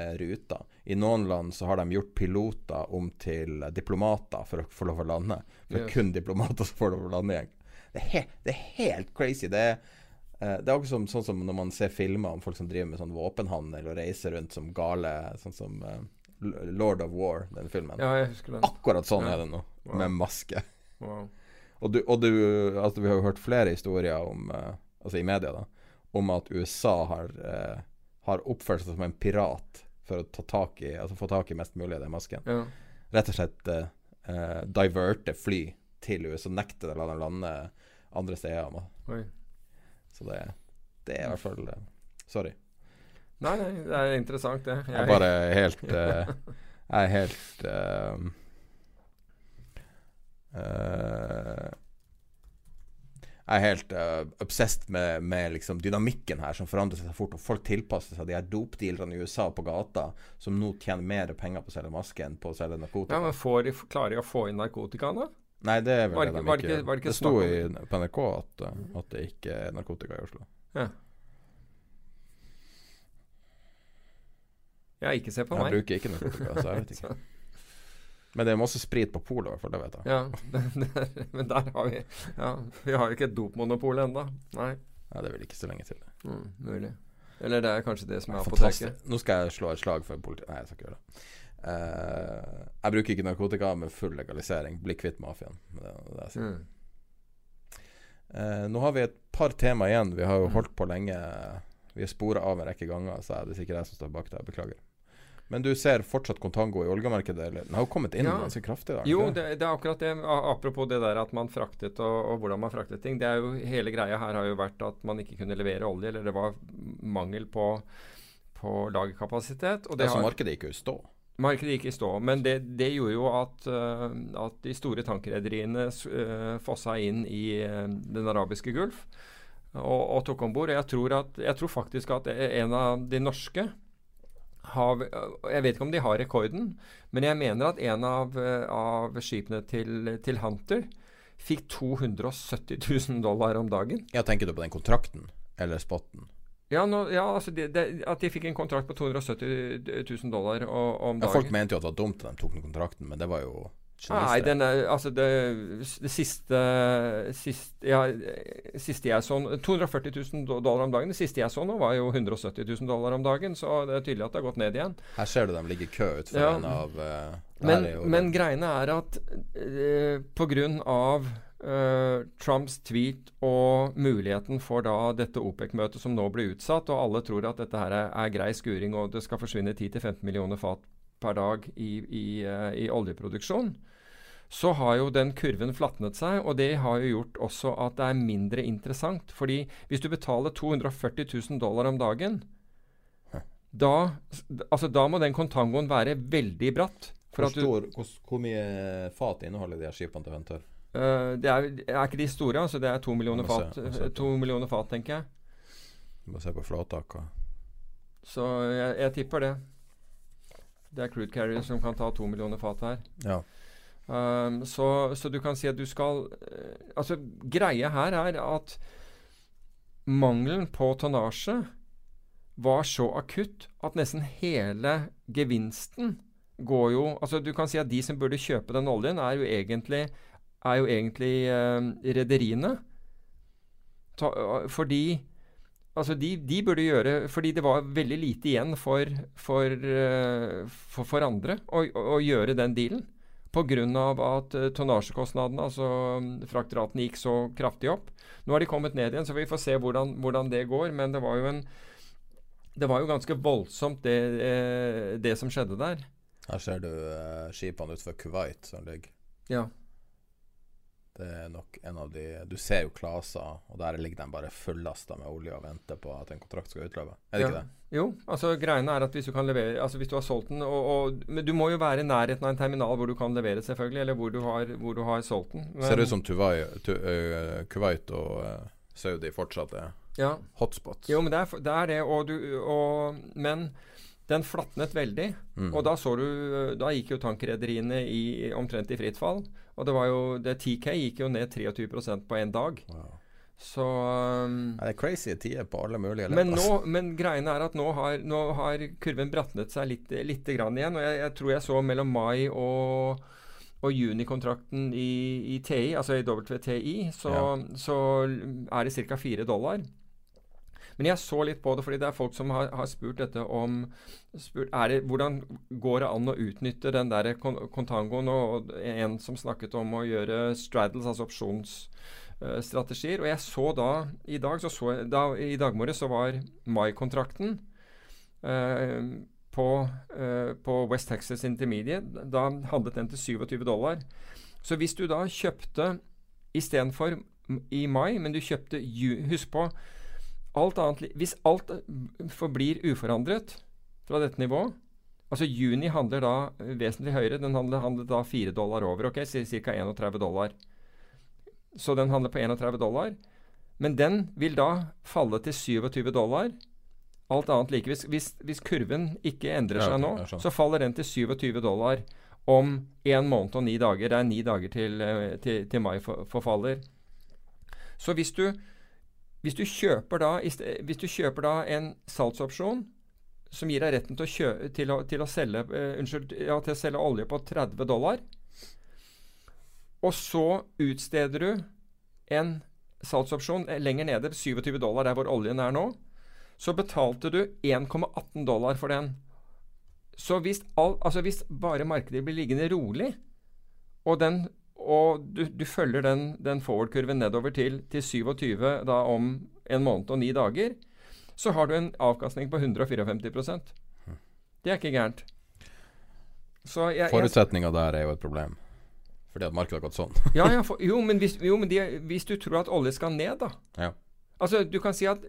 eh, ruter. I noen land så har de gjort piloter om til diplomater for å få lov å lande. For det er kun diplomater som får lov å lande. Det er, det er helt crazy. Det er, eh, det er akkurat som, sånn som når man ser filmer om folk som driver med sånn våpenhandel og reiser rundt som gale, sånn som eh, Lord of War, den filmen. Ja, den. Akkurat sånn Ja. er det nå, Wow. med maske. Wow. Og, du, og du, altså vi har jo hørt flere historier om eh, Altså i media, da. Om at USA har, eh, har oppført seg som en pirat for å ta tak i Altså få tak i mest mulig av den masken. Ja. Rett og slett eh, eh, diverte fly til USA. Nekte det å la dem lande andre steder. da. Oi. Så det, det er i hvert fall eh, Sorry. Nei, nei, det er interessant, det. Jeg er bare helt uh, Jeg er helt uh, Jeg er helt uh, obsessed med, med liksom dynamikken her, som forandrer seg så fort. Og folk tilpasser seg de her dopdealerne i USA på gata, som nå tjener mer penger på å selge maske enn på å selge narkotika. Ja, men får de, Klarer de å få inn narkotika da? Nei, det er vel Var det de ikke- ikke ikke- var det sto i, på NRK at, uh, at det ikke er narkotika i Oslo. Ja. Jeg ikke se på meg. Jeg bruker ikke narkotika, så jeg vet ikke. Men det er masse sprit på polet, fall. Det vet jeg. Ja, men der har vi Ja, vi har jo ikke et dopmonopol ennå. Nei. Ja, det er vel ikke så lenge til. Mm, mulig. Eller det er kanskje det som er apoteket. Nå skal jeg slå et slag for politiet Nei, jeg skal ikke gjøre det. Uh, jeg bruker ikke narkotika med full legalisering. Bli kvitt mafiaen. Det, det jeg sier. Mm. Uh, nå har vi et par tema igjen. Vi har jo Mm. holdt på lenge. Vi har spora av en rekke ganger, så det er sikkert jeg som står bak der. Beklager. Men du ser fortsatt Contango i Olga-markedet? eller? Den har jo kommet inn Ja. ganske kraftig? da, Jo, det, det er akkurat det. Apropos det der at man fraktet og, og hvordan man fraktet ting. Det er jo Hele greia her har jo vært at man ikke kunne levere olje, eller det var mangel på, på lagerkapasitet. Og det altså, har, markedet gikk jo i stå. Markedet gikk i stå. Men det, det gjorde jo at, eh, at de store tankrederiene uh, fossa inn i eh, den arabiske gulf og, og tok om bord. Jeg, tror at- jeg tror faktisk at en av de norske har, Jeg vet ikke om de har rekorden, men jeg mener at en av, eh, av skipene til, til Hunter fikk 270 000 dollar om dagen. Ja, Tenker du på den kontrakten eller spotten? Ja, nå, ja altså de, de, At de fikk en kontrakt på 270 000 dollar og, om Ja, folk mente jo at det var dumt at de tok den kontrakten, men det var jo Nei, genistrek. den er, altså det, det siste, siste, ja, siste jeg så 240 000 dollar om dagen. Det siste jeg så nå, var jo 170 000 dollar om dagen. Så det er tydelig at det har gått ned igjen. Her ser du dem ligge i kø utenfor Ja. en av uh, Men, men greiene er at uh, pga. Uh, Trumps tweet og muligheten for da dette OPEC-møtet som nå blir utsatt, og alle tror at dette her er, er grei skuring og det skal forsvinne 10-15 millioner fat per dag i, i, uh, i oljeproduksjon, så har jo den kurven flatnet seg, og det har jo gjort også at det er mindre interessant. Fordi hvis du betaler 240 000 dollar om dagen, da, altså da må den kontangoen være veldig bratt. For hvor, at du, stor, hvor, hvor mye fat inneholder de her skipene til Ventor? Uh, det er, er ikke de store, altså. Det er to millioner fat, se to millioner fat, tenker jeg. Du må se på flåtaka. Så jeg, jeg tipper det. Det er crude carrier som kan ta to millioner fat hver. Ja. Um, så, så du kan si at du skal eh, Altså, greia her er at mangelen på tonnasje var så akutt at nesten hele gevinsten går jo Altså, du kan si at de som burde kjøpe den oljen, er jo egentlig er jo egentlig eh, rederiene. Eh, Fordi Altså, de, de burde gjøre Fordi det var veldig lite igjen for, for, for, for andre å, å, å gjøre den dealen. Pga. at uh, tonnasjekostnadene, altså mm, fraktratene, gikk så kraftig opp. Nå har de kommet ned igjen, så vi får se hvordan, hvordan det går. Men det var jo en Det var jo ganske voldsomt, det, eh, det som skjedde der. Her ser du uh, skipene utenfor Kuwait som ligger. Ja. Det er nok en av de Du ser jo Klasa, og der ligger de bare fullasta med olje og venter på at en kontrakt skal utløpe. Er det Ja. ikke det? Jo, altså greiene er at hvis du kan levere Altså hvis du har solgt den og, og, Men du må jo være i nærheten av en terminal hvor du kan levere, selvfølgelig, eller hvor du har, hvor du har solgt den. Men, Ser ut som Tuvai, Tu- uh, Kuwait og uh, Saudi fortsatt er ja. hotspots. Jo, men det er, det er det, og du og, Men den flatnet veldig. Mm. Og da så du Da gikk jo tankrederiene i, omtrent i fritt fall. Og det var jo det TK gikk jo ned 23% på én dag. Wow. Så um, Ja, det er crazy tider på alle mulige ledd. men, altså. men greiene er at nå har, nå har kurven bratnet seg litt, litt grann igjen. Og jeg, jeg tror jeg så mellom mai og, og junikontrakten i, i TI, altså i WTI, så, så er det ca. 4 dollar. Men jeg så litt på det, fordi det er folk som har, har spurt dette om spurt, det, Hvordan går det an å utnytte den der kon kontangoen? Og en som snakket om å gjøre straddles, altså opsjonsstrategier. og jeg så da i dag, så så da, I dag morges så var mai-kontrakten uh, på, uh, på West Texas Intermediate. Da handlet den til 27 dollar. Så hvis du da kjøpte istedenfor i mai, men du kjøpte Husk på alt annet Hvis alt eh, forblir uforandret fra dette nivået Altså juni handler da eh, vesentlig høyere. Den handler, handler da 4 dollar over. ok, Ca. 31 dollar. Så den handler på 31 dollar. Men den vil da falle til 27 dollar. Alt annet like. Hvis, hvis, hvis kurven ikke endrer Ja, seg nå, så faller den til 27 dollar om en måned og ni dager. Det er ni dager til, eh, til, til mai for, forfaller. Så hvis du, hvis du kjøper da Hvis du kjøper da en salgsopsjon som gir deg retten til å, kjø, til å, til å selge uh, Unnskyld, ja, til å selge olje på 30 dollar, og så utsteder du en salgsopsjon eh, lenger nede, 27 dollar, der hvor oljen er nå, så betalte du 1,18 dollar for den. Så hvis, all, altså hvis bare markedet blir liggende rolig, og, den, og du, du følger den, den forward-kurven nedover til, til 27 da om en måned og ni dager, så har du en avkastning på 154% Det er ikke gærent. Så jeg, Forutsetninga der er jo et problem. Fordi at markedet har gått sånn. ja, ja, for, jo, men, hvis, jo, men de, hvis du tror at olje skal ned, da Ja. Altså, du kan si at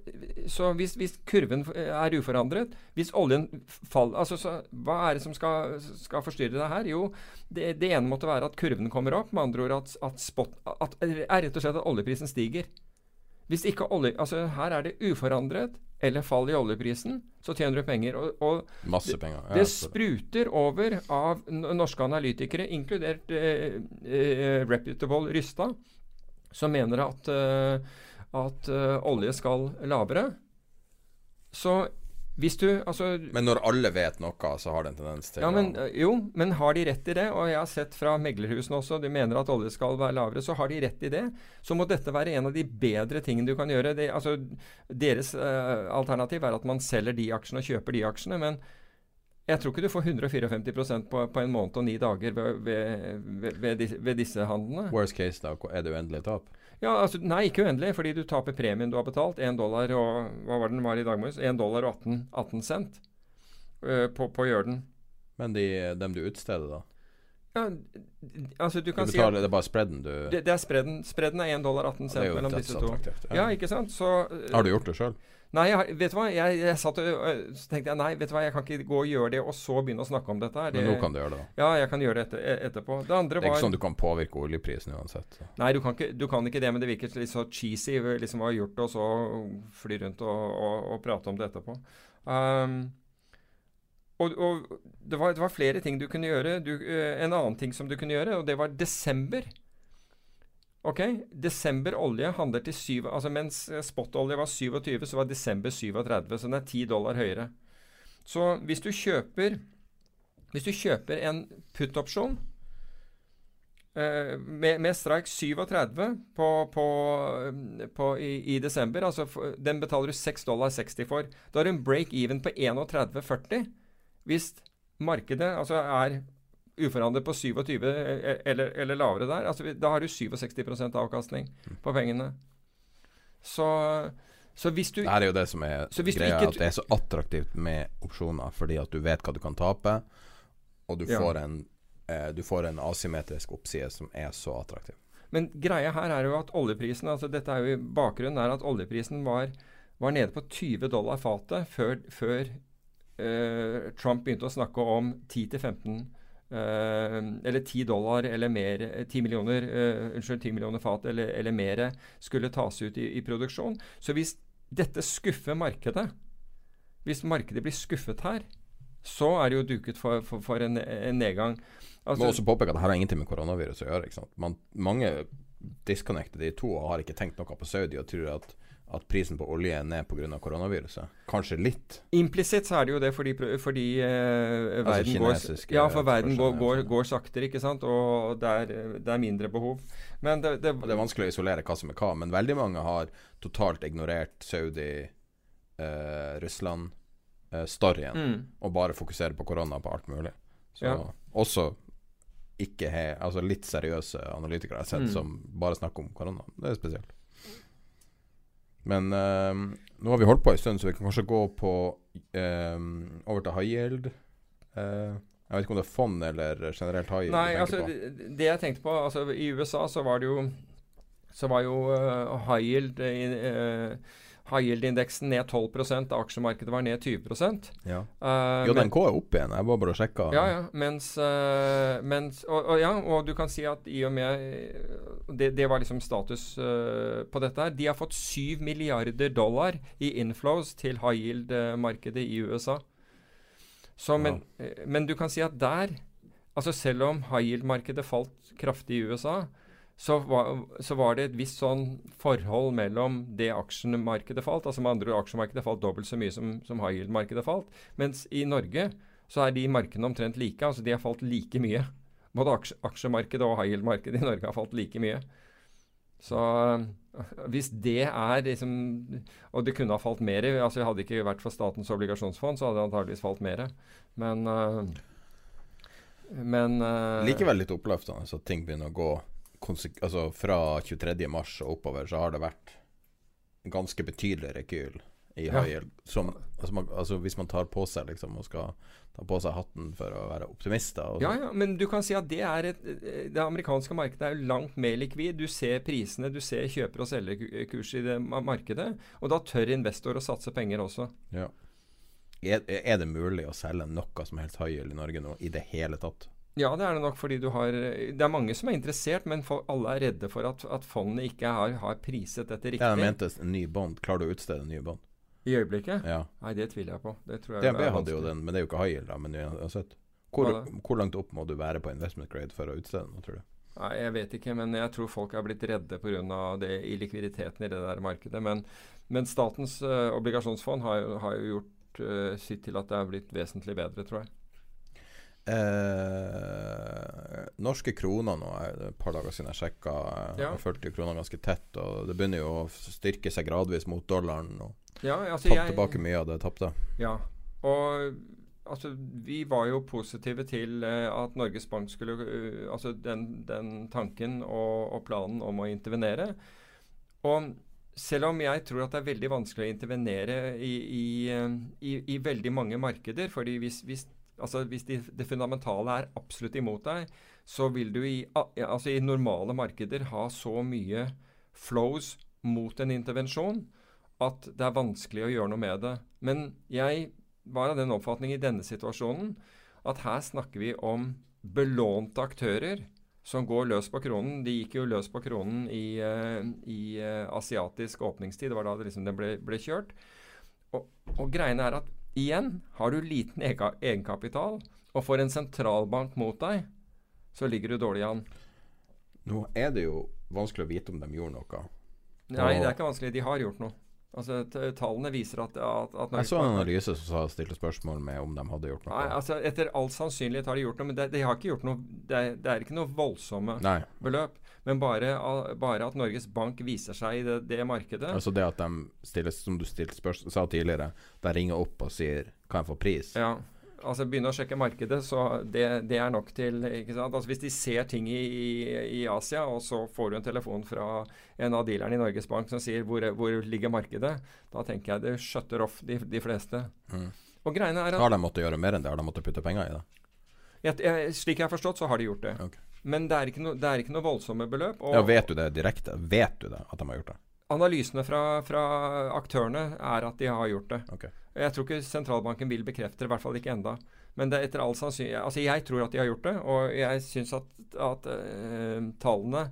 Så hvis, hvis kurven er uforandret Hvis oljen faller altså, så, Hva er det som skal, skal forstyrre det her? Jo, det, det ene måtte være at kurven kommer opp. Med andre ord at, at spot at, er rett og slett at oljeprisen stiger. Hvis ikke olje... Altså, her er det uforandret eller fall i oljeprisen, så tjener du penger. Og, og Masse penger. Ja, det spruter over av norske analytikere, inkludert eh, eh, reputable Rystad, som mener at, eh, at eh, olje skal lavere. Så hvis du Altså Men når alle vet noe, så har det en tendens til ja, men, eh, jo, men har de rett i det? Og jeg har sett fra meglerhusene også, de mener at olje skal være lavere. Så har de rett i det, så må dette være en av de bedre tingene du kan gjøre. Det, altså, deres eh, alternativ er at man selger de aksjene og kjøper de aksjene. Men jeg tror ikke du får 154 på, på en måned og ni dager ved, ved, ved, ved, ved disse handlene. Worst case, da, er det uendelig tap? Ja, altså, Nei, ikke uendelig, fordi du taper premien du har betalt. 1 dollar og hva var den var i dag morges? 1 dollar og 18, 18 cent uh, på, på å gjøre den. Men de, dem du utsteder, da? Ja, altså du Du kan si at betaler, det er bare spreaden du det, det er spredden. Spredden er 1 dollar 18 Det er cent jo mellom disse to. Ja. Ja, ikke sant? Så uh, Har du gjort det sjøl? Nei, jeg, vet du hva? Jeg, jeg satt og øh, så tenkte jeg, nei, vet du hva? Jeg kan ikke gå og gjøre det, og så begynne å snakke om dette her. Men nå kan du gjøre det. da Ja, jeg kan gjøre det etter, e- etterpå. Det andre Det er var ikke sånn du kan påvirke oljeprisen uansett. Så. Nei, du kan, ikke, du kan ikke det, men det virker litt så cheesy liksom å ha gjort det, og så fly rundt og, og, og prate om det etterpå. Um, og og det, var, det var flere ting du kunne gjøre. Du, eh, en annen ting som du kunne gjøre, og det var desember. Ok, Desember olje handler til 7 altså Mens eh, spotolje var 27, så var desember 37, så den er 10 dollar høyere. Så hvis du kjøper Hvis du kjøper en put-opsjon eh, med, med strike 37 på, på, eh, på i, i desember, altså for, den betaler du 6 dollar 60 for. Da har du en break-even på 31,40 hvis markedet altså er uforandret på 27 e- eller, eller lavere der. Altså, da har du 67% avkastning på pengene. Så, så hvis du Det er jo det som er greia, ikke- at det er så attraktivt med opsjoner, fordi at du vet hva du kan tape, og du Ja. får en eh, du får en asymmetrisk oppside som er så attraktiv. Men greia her er jo at oljeprisen altså dette er jo Bakgrunnen er at oljeprisen var, var nede på 20 dollar fatet før, før eh, Trump begynte å snakke om 10-15 eh, eller 10 dollar eller mer, 10 millioner, eh, unnskyld, 10 millioner fat eller, eller mer skulle tas ut i, i produksjon. Så hvis dette skuffer markedet, hvis markedet blir skuffet her, så er det jo duket for, for, for en, en, nedgang. Altså, må også påpeke at det her har ingenting med koronavirus å gjøre. ikke? Man, mange disconnecter de to og har ikke tenkt noe på Saudi og tror at at prisen på olje er ned pga. koronaviruset? Kanskje litt? Implisitt så er det jo det fordi, fordi eh, altså går, ja, for verden går, går, går, saktere, ikke sant? og det er, det er mindre behov. Men det, det, det, er vanskelig å isolere hva som er hva, men veldig mange har totalt ignorert Saudi, eh, Russland, eh, storyen, mm. og bare fokuserer på korona på alt mulig. Så ja. også ikke he, altså litt seriøse analytikere jeg har sett mm. som bare snakker om korona. Det er spesielt. Men uh, nå har vi holdt på en stund, så vi kan kanskje gå på uh, over til high yield. Uh, jeg vet ikke om det er fond eller generelt high yield. Nei, altså, det, det jeg tenkte på altså, I USA så var det jo Så var jo high yield High yield-indeksen ned 12 da aksjemarkedet var ned 20% Ja. Uh, JNK er opp igjen. Jeg var bare og sjekka. Ja, ja. Mens, uh, mens og, og, ja, og du kan si at i og med Det, det var liksom status uh, på dette her. De har fått 7 milliarder dollar i inflows til high yield-markedet i USA. Så, men, ja. men du kan si at der Altså selv om high yield-markedet falt kraftig i USA, så var, så var, det et visst sånn forhold mellom det aksjemarkedet falt. altså med andre ord, Aksjemarkedet falt dobbelt så mye som, som high yield-markedet falt. Mens i Norge så er de markedene omtrent like. altså De har falt like mye. Både aksjemarkedet og high yield-markedet i Norge har falt like mye. Så hvis det er liksom Og det kunne ha falt mer. altså Hadde det ikke vært for Statens obligasjonsfond, så hadde det antageligvis falt mer. Men, uh, men uh, Likevel litt oppløftende at ting begynner å gå altså fra 23. mars og oppover så har det vært ganske betydelig rekyl i high yield. Som, altså, man, altså, hvis man tar på seg liksom og skal ta på seg hatten for å være optimister. Ja, ja, men du kan si at det et, det amerikanske markedet er jo langt mer likvid. Du ser prisene, du ser kjøper- og selgerkurs i det markedet. Og da tør investor å satse penger også. Ja. Er, er, det mulig å selge noe som helst high i Norge nå i det hele tatt? Ja, det er det nok fordi du har Det er mange som er interessert, men for, alle er redde for at, at fondet ikke har, har, priset dette riktig. Jeg mente en ny bånd. Klarer du å utstede en ny bånd? I øyeblikket? Ja. Nei, det tviler jeg på. Det tror jeg DNB hadde jo den, men det er jo ikke high yield, da. Men uansett. Hvor, hvor, langt opp må du være på investment grade for å utstede den, tror du? Nei, Jeg vet ikke, men jeg tror folk er blitt redde pga. illikviditeten i det der markedet. Men, men Statens uh, obligasjonsfond har, har jo gjort uh, sitt til at det er blitt vesentlig bedre, tror jeg. Eh, norske kroner nå et par dager siden jeg sjekka. Ja. Jeg fulgte krona ganske tett, og det begynner jo å styrke seg gradvis mot dollaren. Og ja, altså tatt jeg, tilbake mye av det tapte. Ja, og altså, vi var jo positive til uh, at Norges Bank skulle uh, Altså den, den tanken og, og, planen om å intervenere. Og selv om jeg tror at det er veldig vanskelig å intervenere i, i, i, i veldig mange markeder, fordi hvis, hvis Altså Hvis de, det fundamentale er absolutt imot deg, så vil du i, altså i normale markeder ha så mye flows mot en intervensjon at det er vanskelig å gjøre noe med det. Men jeg var av den oppfatning i denne situasjonen at her snakker vi om belånte aktører som går løs på kronen. De gikk jo løs på kronen i, uh, i uh, asiatisk åpningstid. Det var da det, liksom ble, ble kjørt. Og, og greiene er at Igjen, har du liten egenkapital og får en sentralbank mot deg, så ligger du dårlig an. Nå er det jo vanskelig å vite om de gjorde noe. Nei, det er ikke vanskelig. De har gjort noe. Altså, Tallene viser at, at, at Jeg så en analyse som stilte spørsmål med om de hadde gjort noe. Nei, altså Etter all sannsynlighet har de gjort noe, men det, de har ikke gjort noe Det det er ikke noe voldsomme Nei. beløp. Men bare, bare, at Norges Bank viser seg i det, det, markedet Altså det at de stiller, som du stilte spørsmål, sa tidligere, de ringer opp og sier 'Kan jeg få pris?' Ja altså begynne å sjekke markedet, så det, det, er nok til ikke sant? Altså Hvis de ser ting i, i, Asia, og så får du en telefon fra en av dealerne i Norges Bank som sier hvor, hvor ligger markedet, da tenker jeg det shutter off de, de fleste. Mm. Og greiene er at Har de måttet gjøre mer enn det? Har de måttet putte penger i det? Jeg, slik jeg har forstått, så har de gjort det. Okay. Men det er ikke, no, det er ikke noe voldsomme beløp. Og Ja, Vet du det direkte? Vet du det, at de har gjort det? analysene fra, fra aktørene er at de har gjort det. Okay. Jeg tror ikke sentralbanken vil bekrefte det, i hvert fall ikke enda. Men det er etter all sannsynlighet Altså, jeg tror at de har gjort det, og jeg syns at, at uh, tallene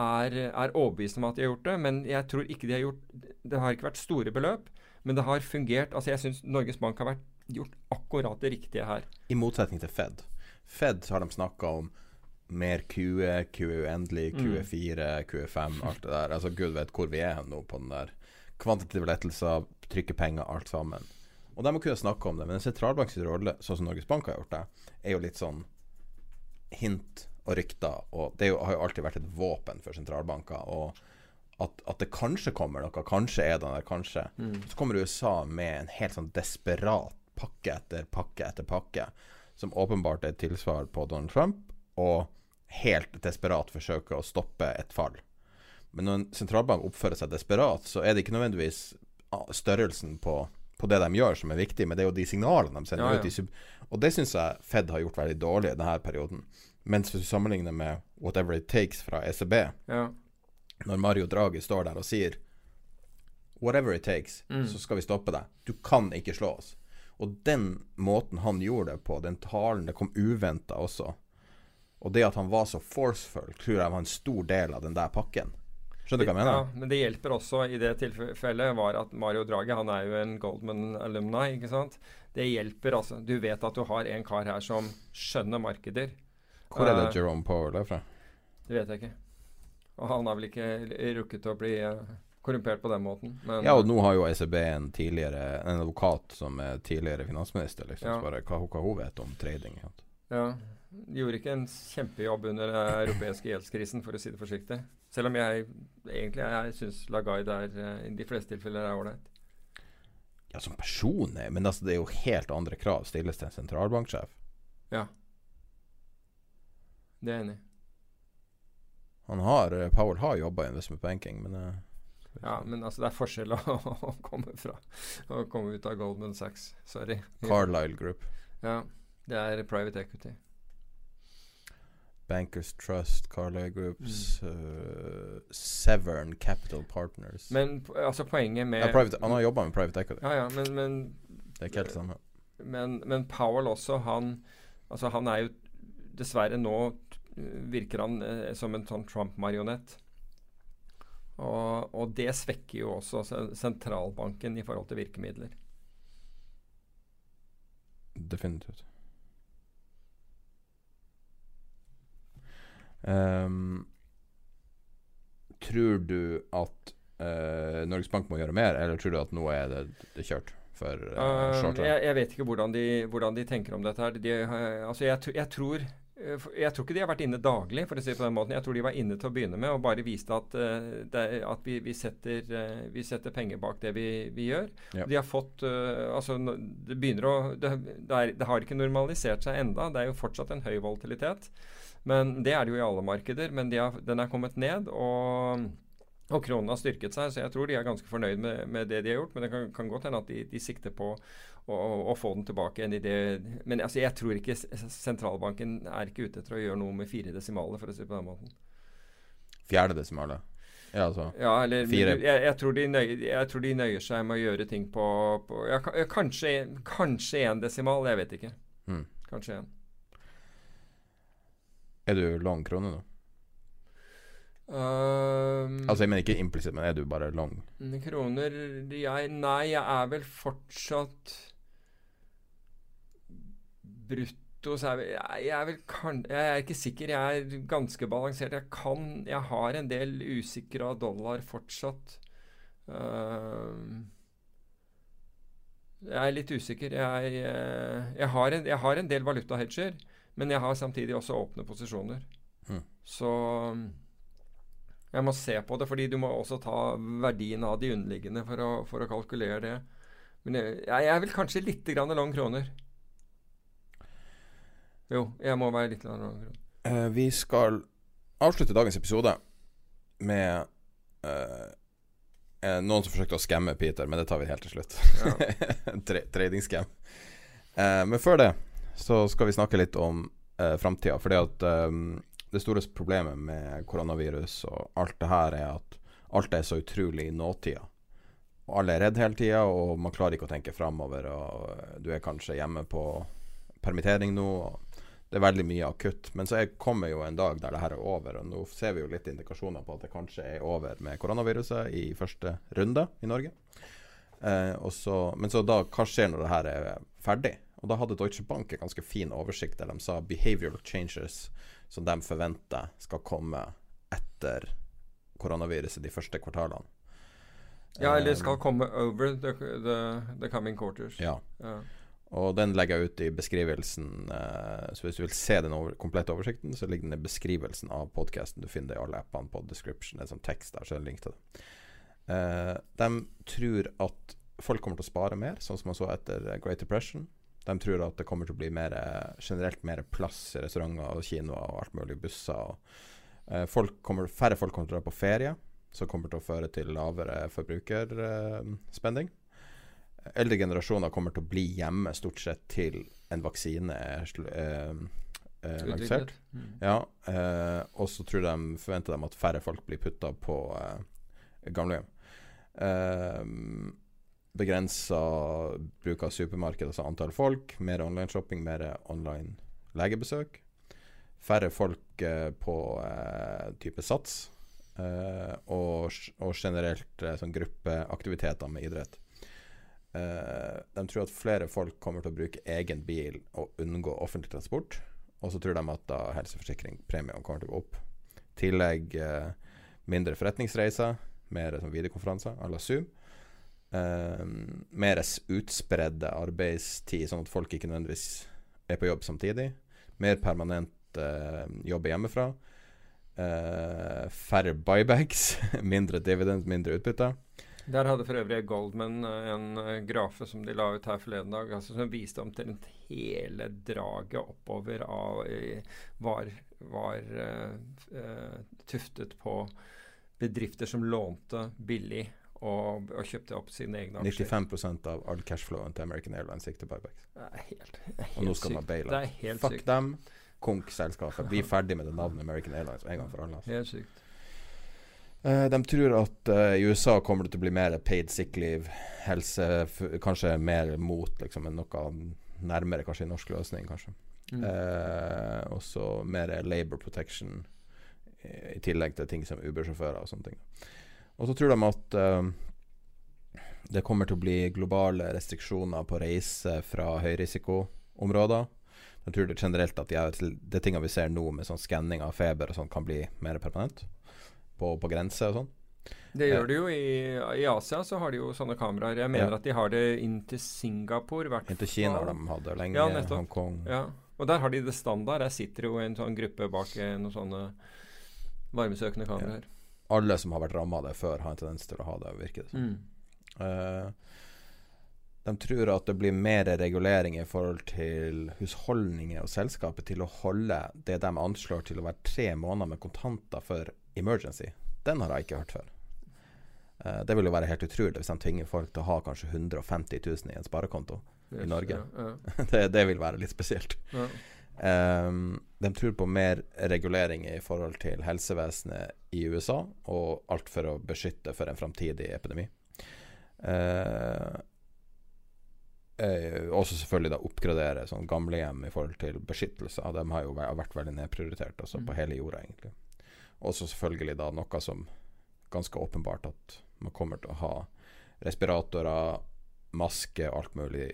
er, er overbevist om at de har gjort det. Men jeg tror ikke de har gjort Det har ikke vært store beløp, men det har fungert. Altså, jeg syns Norges Bank har vært gjort akkurat det riktige her. I motsetning til Fed. Fed har de snakka om mer QE, QE uendelig, QE4, QE5, alt det der. Altså Gud vet hvor vi er nå på den der kvantitative lettelser, trykke penger, alt sammen. Og de må kunne snakke om det, men en sentralbanks rolle, sånn som Norges Bank har gjort det, er jo litt sånn hint og rykter. Og det jo, har jo alltid vært et våpen for sentralbanker. Og at, at det kanskje kommer noe, kanskje er det der, kanskje. Så kommer USA med en helt sånn desperat pakke etter pakke etter pakke, som åpenbart er et tilsvar på Donald Trump, og helt desperat forsøker å stoppe et fall. Men når en sentralbank oppfører seg desperat, så er det ikke nødvendigvis størrelsen på, på det de gjør som er viktig, men det er jo de signalene de sender Ja, ja. ut. Og det syns jeg Fed har gjort veldig dårlig i denne perioden. Mens hvis du sammenligner med Whatever It Takes fra ECB, Ja. når Mario Draghi står der og sier Whatever it takes, Mm. så skal vi stoppe deg. Du kan ikke slå oss. Og den måten han gjorde det på, den talen, det kom uventa også. Og det at han var så forceful, tror jeg var en stor del av den der pakken. Skjønner du hva jeg mener? Ja, men det hjelper også i det tilfellet var at Mario Draghi han er jo en Goldman alumni. ikke sant? Det hjelper altså. Du vet at du har en kar her som skjønner markeder. Hvor er det Eh, Jerome Powell er fra? Det vet jeg ikke. Og han har vel ikke rukket å bli eh, korrumpert på den måten. Men, Ja, og nå har jo ECB en tidligere En advokat som er tidligere finansminister, liksom. Ja. Så bare hva, hva hun vet om trading. sant? Ja, Gjorde ikke en kjempejobb under den europeiske gjeldskrisen, for å si det forsiktig. Selv om jeg egentlig jeg syns Lagarde er, eh, i de fleste tilfeller er ålreit. Ja, som person er Men altså, det er jo helt andre krav stilles til en sentralbanksjef. Ja. Det er jeg enig i. Han har, eh, Powell har jobba i investment banking, men uh, Ja, men altså, det er forskjell å, å komme fra Å komme ut av Goldman Sachs. Sorry. Carlisle Group, Ja, det er private equity. Bankers Trust, Carlay Groups, eh, Severn Capital Partners Men altså, poenget med ja, private, Han har jobba med private equity. Ja, ja, men, men Det er ikke helt det samme. Men, men Powell også, han Altså han er jo Dessverre nå virker han eh, som en sånn Trump-marionett. Og, og det svekker jo også sentralbanken i forhold til virkemidler. Definitivt. Ehm, tror du at uh, Norges Bank må gjøre mer, eller tror du at nå er det, det kjørt for uh, Um, jeg, jeg vet ikke hvordan de, hvordan de tenker om dette. her. De, har- altså jeg, jeg, tror, eh, jeg tror ikke de har vært inne daglig, for å si det på den måten. Jeg tror de var inne til å begynne med og bare viste at, uh, det, at vi, vi, setter, uh, vi setter penger bak det vi, vi gjør. Ja. De har fått uh, altså Det begynner å det, det, er, det har ikke normalisert seg enda. Det er jo fortsatt en høy volatilitet. Men Det er det jo i alle markeder. Men de har, den er kommet ned. og og kronen har styrket seg, så jeg tror de er ganske fornøyd med, med det de har gjort. Men det kan, kan godt hende at de, de sikter på å, å få den tilbake igjen i det Men altså, jeg tror ikke sentralbanken er ikke ute etter å gjøre noe med fire desimaler, for å si det på den måten. Fjerde desimale? Ja, altså Ja, eller Fire. jeg, jeg, tror de nøyer, jeg tror de nøyer seg med å gjøre ting på, på ja, Kanskje én desimal, jeg vet ikke. Mm. Kanskje én. Er du lang krone nå? Um, Altså, jeg mener ikke implisitt, men er du bare lang? Kroner jeg, Nei, jeg er vel fortsatt Brutto så er jeg, jeg er vel kan, Jeg er ikke sikker. Jeg er ganske balansert. Jeg kan Jeg har en del usikra dollar fortsatt. Uh, jeg er litt usikker. Jeg, eh, jeg, har en, jeg har en del valutahedger, men jeg har samtidig også åpne posisjoner. Mm. Så jeg må se på det, fordi du må også ta verdien av de underliggende for å, for å kalkulere det. Men jeg, jeg er vel kanskje litt grann lang kroner. Jo, jeg må være litt lang kroner. Eh, vi skal avslutte dagens episode med eh, eh, noen som forsøkte å skamme Peter, men det tar vi helt til slutt. Trading Tradingscam. Eh, men før det så skal vi snakke litt om eh, framtida. Fordi at eh, det store problemet med koronavirus og alt det her, er at alt er så utrolig i nåtida. Og alle er redde hele tida, og man klarer ikke å tenke framover. Og du er kanskje hjemme på permittering nå. og det er veldig mye akutt. Men så er, kommer jo en dag der det her er over. Og nå ser vi jo litt indikasjoner på at det kanskje er over med koronaviruset i første runde i Norge. Eh, så, men så da, hva skjer når det her er ferdig? Og da hadde Deutsche Bank en ganske fin oversikt der de sa 'behavioral changes' som de forventer skal komme etter koronaviruset de første kvartalene. Ja, eller skal komme over the, the, the coming quarters. Ja. ja. Og den legger jeg ut i beskrivelsen. Uh, så hvis du vil se den over, komplette oversikten, så ligger den i beskrivelsen av podkasten. Du finner det i alle appene på description. Det er sånn tekst der, så er det link til det. Uh, de tror at folk kommer til å spare mer, sånn som man så etter Great Depression. De tror at det kommer til å bli mer, generelt mer plass i restauranter og kinoer og alt mulig busser. Og, uh, folk kommer, færre folk kommer til å dra på ferie, som kommer til å føre til lavere forbrukerspending eldre generasjoner kommer til å bli hjemme stort sett til en vaksine er eh, eh, lansert. Mm. Ja, eh, og så tror de, forventer de at færre folk blir putta på eh, gamlehjem. Eh, Begrensa bruk av supermarked, altså antall folk. Mer online-shopping, mer online legebesøk. Færre folk eh, på eh, type sats. og, og generelt sånn gruppeaktiviteter med idrett. Uh, de tror at flere folk kommer til å bruke egen bil og unngå offentlig transport. Og så tror de at da helseforsikringpremien kommer til å gå opp. I tillegg uh, mindre forretningsreiser, mer sånn videokonferanser à la Zoom. Uh, mer utspredde arbeidstid, sånn at folk ikke nødvendigvis er på jobb samtidig. Mer permanent jobb hjemmefra. færre buybacks, mindre dividend, mindre utbytte. Der hadde for øvrig Goldman eh, en eh, grafe som de la ut her forleden dag, altså som viste omtrent hele draget oppover av var, var, var uh, tuftet på bedrifter som lånte billig og, og, kjøpte opp sine egne aksjer. 95% av all cashflowen til American Airlines gikk til buybacks. Det er helt, det er helt og nå skal man baile. Fuck sykt. dem. Konk-selskapet. Bli ferdig med det navnet American Airlines en gang for alle. Altså. Helt sykt. Uh, de tror at uh, i USA kommer det til å bli mer paid sick leave, helse Kanskje mer mot, liksom, enn noe nærmere kanskje en norsk løsning, kanskje. Mm. Uh, og så mer labor protection i, i, tillegg til ting som Uber-sjåfører og sånne ting. Og så tror de at det kommer til å bli globale restriksjoner på reise fra høyrisikoområder. De tror det generelt at de, er, de tingene vi ser nå med sånn skanning av feber og sånn, kan bli mer permanent på, på grense og sånn. Det gjør de jo i, i, Asia, så har de jo sånne kameraer. Jeg mener ja. at de har det inn til Singapore. Hvert inn til Kina har de hatt det lenge. Ja, Hongkong. Ja. Og der har de det standard. Der sitter jo en sånn gruppe bak noen sånne varmesøkende kameraer. Ja. Alle som har vært ramma av det før, har en tendens til å ha det, virker det som. Mm. Uh, de tror at det blir mer regulering i forhold til husholdninger og selskapet til å holde det de anslår til å være tre måneder med kontanter for emergency, den har jeg ikke hørt før. Uh, det vil jo være helt utrolig hvis de tvinger folk til å ha kanskje 150 000 i en sparekonto yes, i Norge. Ja, ja. det, det, vil være litt spesielt. Ja. Um, de tror på mer regulering i forhold til helsevesenet i USA, og alt for å beskytte for en framtidig epidemi. Uh, uh, også selvfølgelig da oppgradere sånn gamlehjem i forhold til beskyttelse. De har jo vært veldig nedprioritert også mm. på hele jorda, egentlig. Og så selvfølgelig da noe som ganske åpenbart at man kommer til å ha respiratorer, maske og alt mulig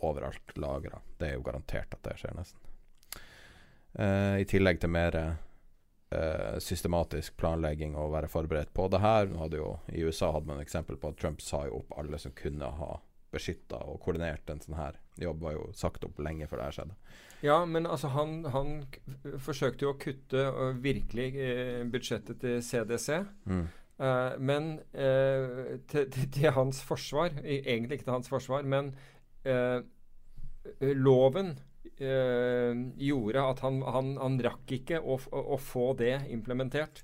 overalt lagra. Det er jo garantert at det skjer, nesten. Uh, I tillegg til mer uh, systematisk planlegging og være forberedt på det her. Jo, I USA hadde man et eksempel på at Trump sa jo opp alle som kunne ha beskytta og koordinert en sånn her jobb, var jo sagt opp lenge før det her skjedde. Ja, men altså han, han forsøkte jo å kutte uh, virkelig uh, budsjettet til CDC. Mm. Uh, men til, til, hans forsvar Egentlig ikke til hans forsvar, men loven gjorde at han, han, han rakk ikke å, å, å, få det implementert.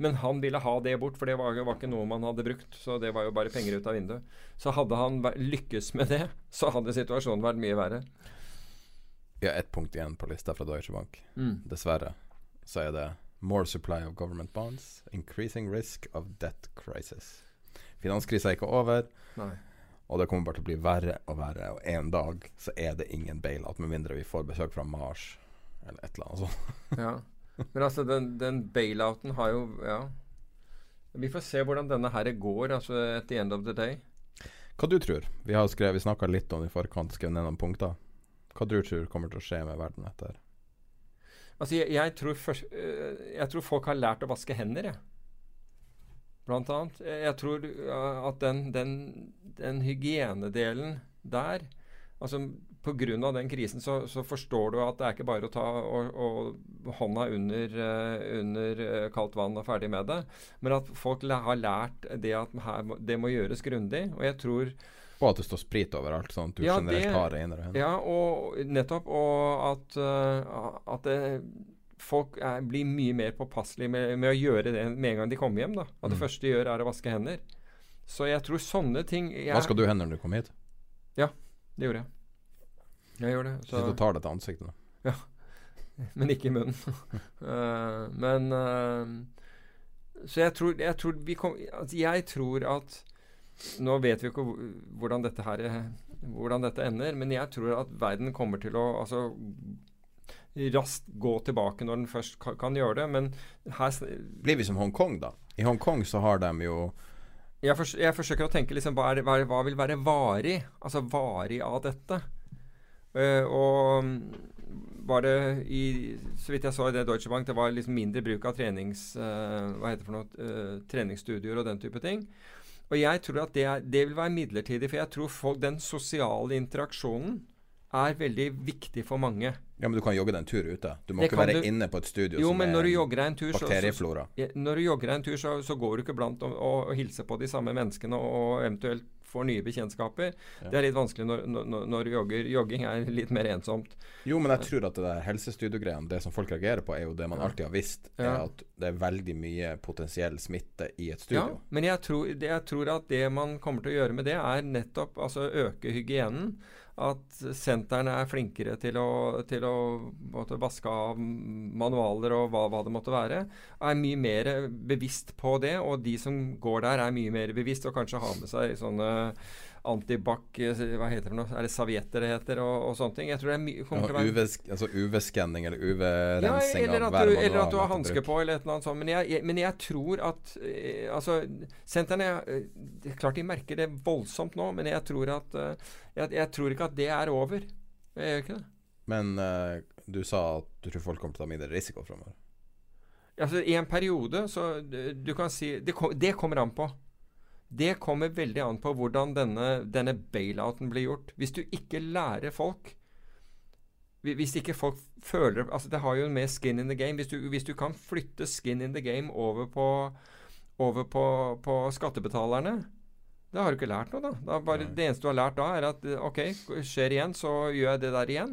Men han ville ha det bort, for det var, var, ikke noe man hadde brukt. Så det var jo bare penger ut av vinduet. Så hadde han lykkes med det, så hadde situasjonen vært mye verre. Har ett punkt igjen på lista fra Deutsche Bank, mm. dessverre. så er det More supply of government bonds. Increasing risk of debt crisis. Finanskrisa er ikke over. Nei. Og det kommer bare til å bli verre og verre. Og en dag så er det ingen bailout, med mindre vi får besøk fra Mars eller et eller annet sånt. Ja. Men altså, den, den bailouten har jo Ja. Vi får se hvordan denne her går, altså at the end of the day. Hva du tror? Vi har skrevet, vi snakka litt om det i forkant, skrevet ned noen punkter. Hva du tror kommer til å skje med verden etter Altså, jeg, jeg, tror først, øh, jeg tror folk har lært å vaske hender, jeg. Blant annet. Jeg tror at den, den, den hygienedelen der Altså Pga. den krisen så, så forstår du at det er ikke bare å ta og, og hånda under, øh, under øh, kaldt vann og ferdig med det, men at folk har lært det at her, det må gjøres grundig. Og jeg tror Og at det står sprit overalt, sånn at du Ja, generelt det- har renere hender. Ja, og nettopp. Og at, øh, at det, folk er, blir mye mer påpasselige med, med å gjøre det med en gang de kommer hjem. da. At det Mm. første de gjør, er å vaske hender. Så jeg tror sånne ting jeg, Vasker du hendene når du kom hit? Ja, Det gjorde jeg. Jeg gjør det. Så du og tar det til ansiktet nå? men ikke i munnen. uh, men uh, Så jeg tror, jeg tror vi kom, altså Jeg tror at Nå vet vi ikke hvordan dette her Hvordan dette ender, men jeg tror at verden kommer til å altså, raskt gå tilbake når den først kan, kan gjøre det. Men her Blir vi som Hongkong, da? I Hongkong så har de jo jeg, fors jeg forsøker å tenke liksom, hva, er, hva, hva vil være varig? Altså varig av dette. Uh, og mm, var det i Så vidt jeg så i det Deutsche Bank, det var liksom mindre bruk av trenings, uh, hva heter det for noe, uh, treningsstudioer og den type ting. Og jeg tror at det, er, det vil være midlertidig, for jeg tror folk, den sosiale interaksjonen er veldig viktig for mange. Ja, men du kan jogge deg en tur ute. Du må Det ikke være du- inne på et studio Jo, som er tur, så, så, bakterieflora. når du jogger deg en tur, så, så går du ikke blant og, og, hilser på de samme menneskene og, og eventuelt får nye bekjentskaper. Det er litt vanskelig når, når, når du jogger. Jogging er litt mer ensomt. Jo, men jeg tror at det der helsestudiogreiene, det som folk reagerer på, er jo det man alltid har visst, er Ja. at det er veldig mye potensiell smitte i et studio. Ja, men jeg tror, jeg tror at det man kommer til å gjøre med det, er nettopp altså øke hygienen. At sentrene er flinkere til å, til å vaske av manualer og hva, hva det måtte være. Er mye mer bevisst på det, og de som går der, er mye mer bevisst og kanskje har med seg sånne antibac Hva heter det noe? Er det savietter det heter, og, og sånne ting? Jeg tror det er mye Ja, UV, altså UV-skanning eller UV-rensing eller, av at du, eller at du har hansker på, eller et eller annet sånt. Men jeg, jeg, men jeg tror at eh, Altså, sentrene eh, Klart de merker det voldsomt nå, men jeg tror at eh, jeg, jeg tror ikke at det er over. Jeg gjør ikke det. Men eh, du sa at du tror folk kommer til å ta mindre risiko framover. Altså, I en periode så eh, Du kan si Det, kom, det kommer an på. Det kommer veldig an på hvordan denne, denne bailouten blir gjort. Hvis du ikke lærer folk Hvis ikke folk føler altså Det har jo med skin in the game. Hvis du, hvis du kan flytte skin in the game over på, over på, på skattebetalerne da har du ikke lært noe, da. da bare, det eneste du har lært da, er at OK, skjer igjen, så gjør jeg det der igjen.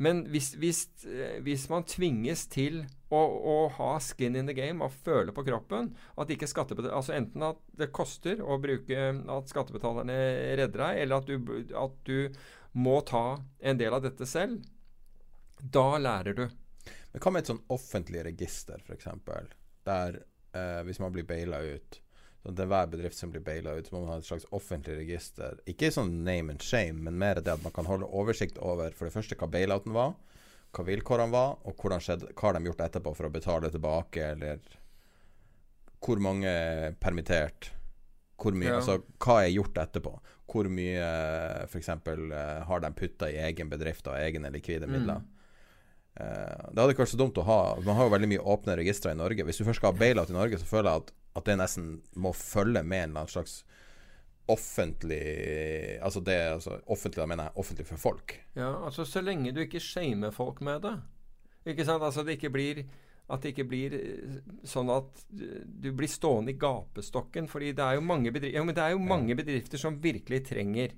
Men hvis, hvis, eh, hvis man tvinges til å, å ha skin in the game og føle på kroppen at ikke altså Enten at det koster å bruke At skattebetalerne redder deg, eller at du, at du må ta en del av dette selv, da lærer du. Men hva med et sånn offentlig register, f.eks., der eh, hvis man blir baila ut sånn at Hver bedrift som blir baila ut, så må man ha et slags offentlig register. Ikke sånn name and shame, men mer det at man kan holde oversikt over for det første hva bailouten var, hva vilkårene var, og skjedde, hva har de gjort etterpå for å betale tilbake, eller hvor mange er permittert. Hvor mye, Ja. altså, hva er gjort etterpå? Hvor mye f.eks. Uh, har de putta i egen bedrift av egne likvide midler? Eh, det hadde ikke vært så dumt å ha Man har jo veldig mye åpne registre i Norge. Hvis du først skal ha bailout i Norge, så føler jeg at, at det nesten må følge med en eller annen slags offentlig Altså det altså, Offentlig, da mener jeg offentlig for folk. Ja, altså Så lenge du ikke shamer folk med det. Ikke sant? Altså det ikke blir At det ikke blir eh, sånn at eh, du blir stående i gapestokken. fordi det er jo mange bedrifter, jo, men det er jo mange bedrifter som virkelig trenger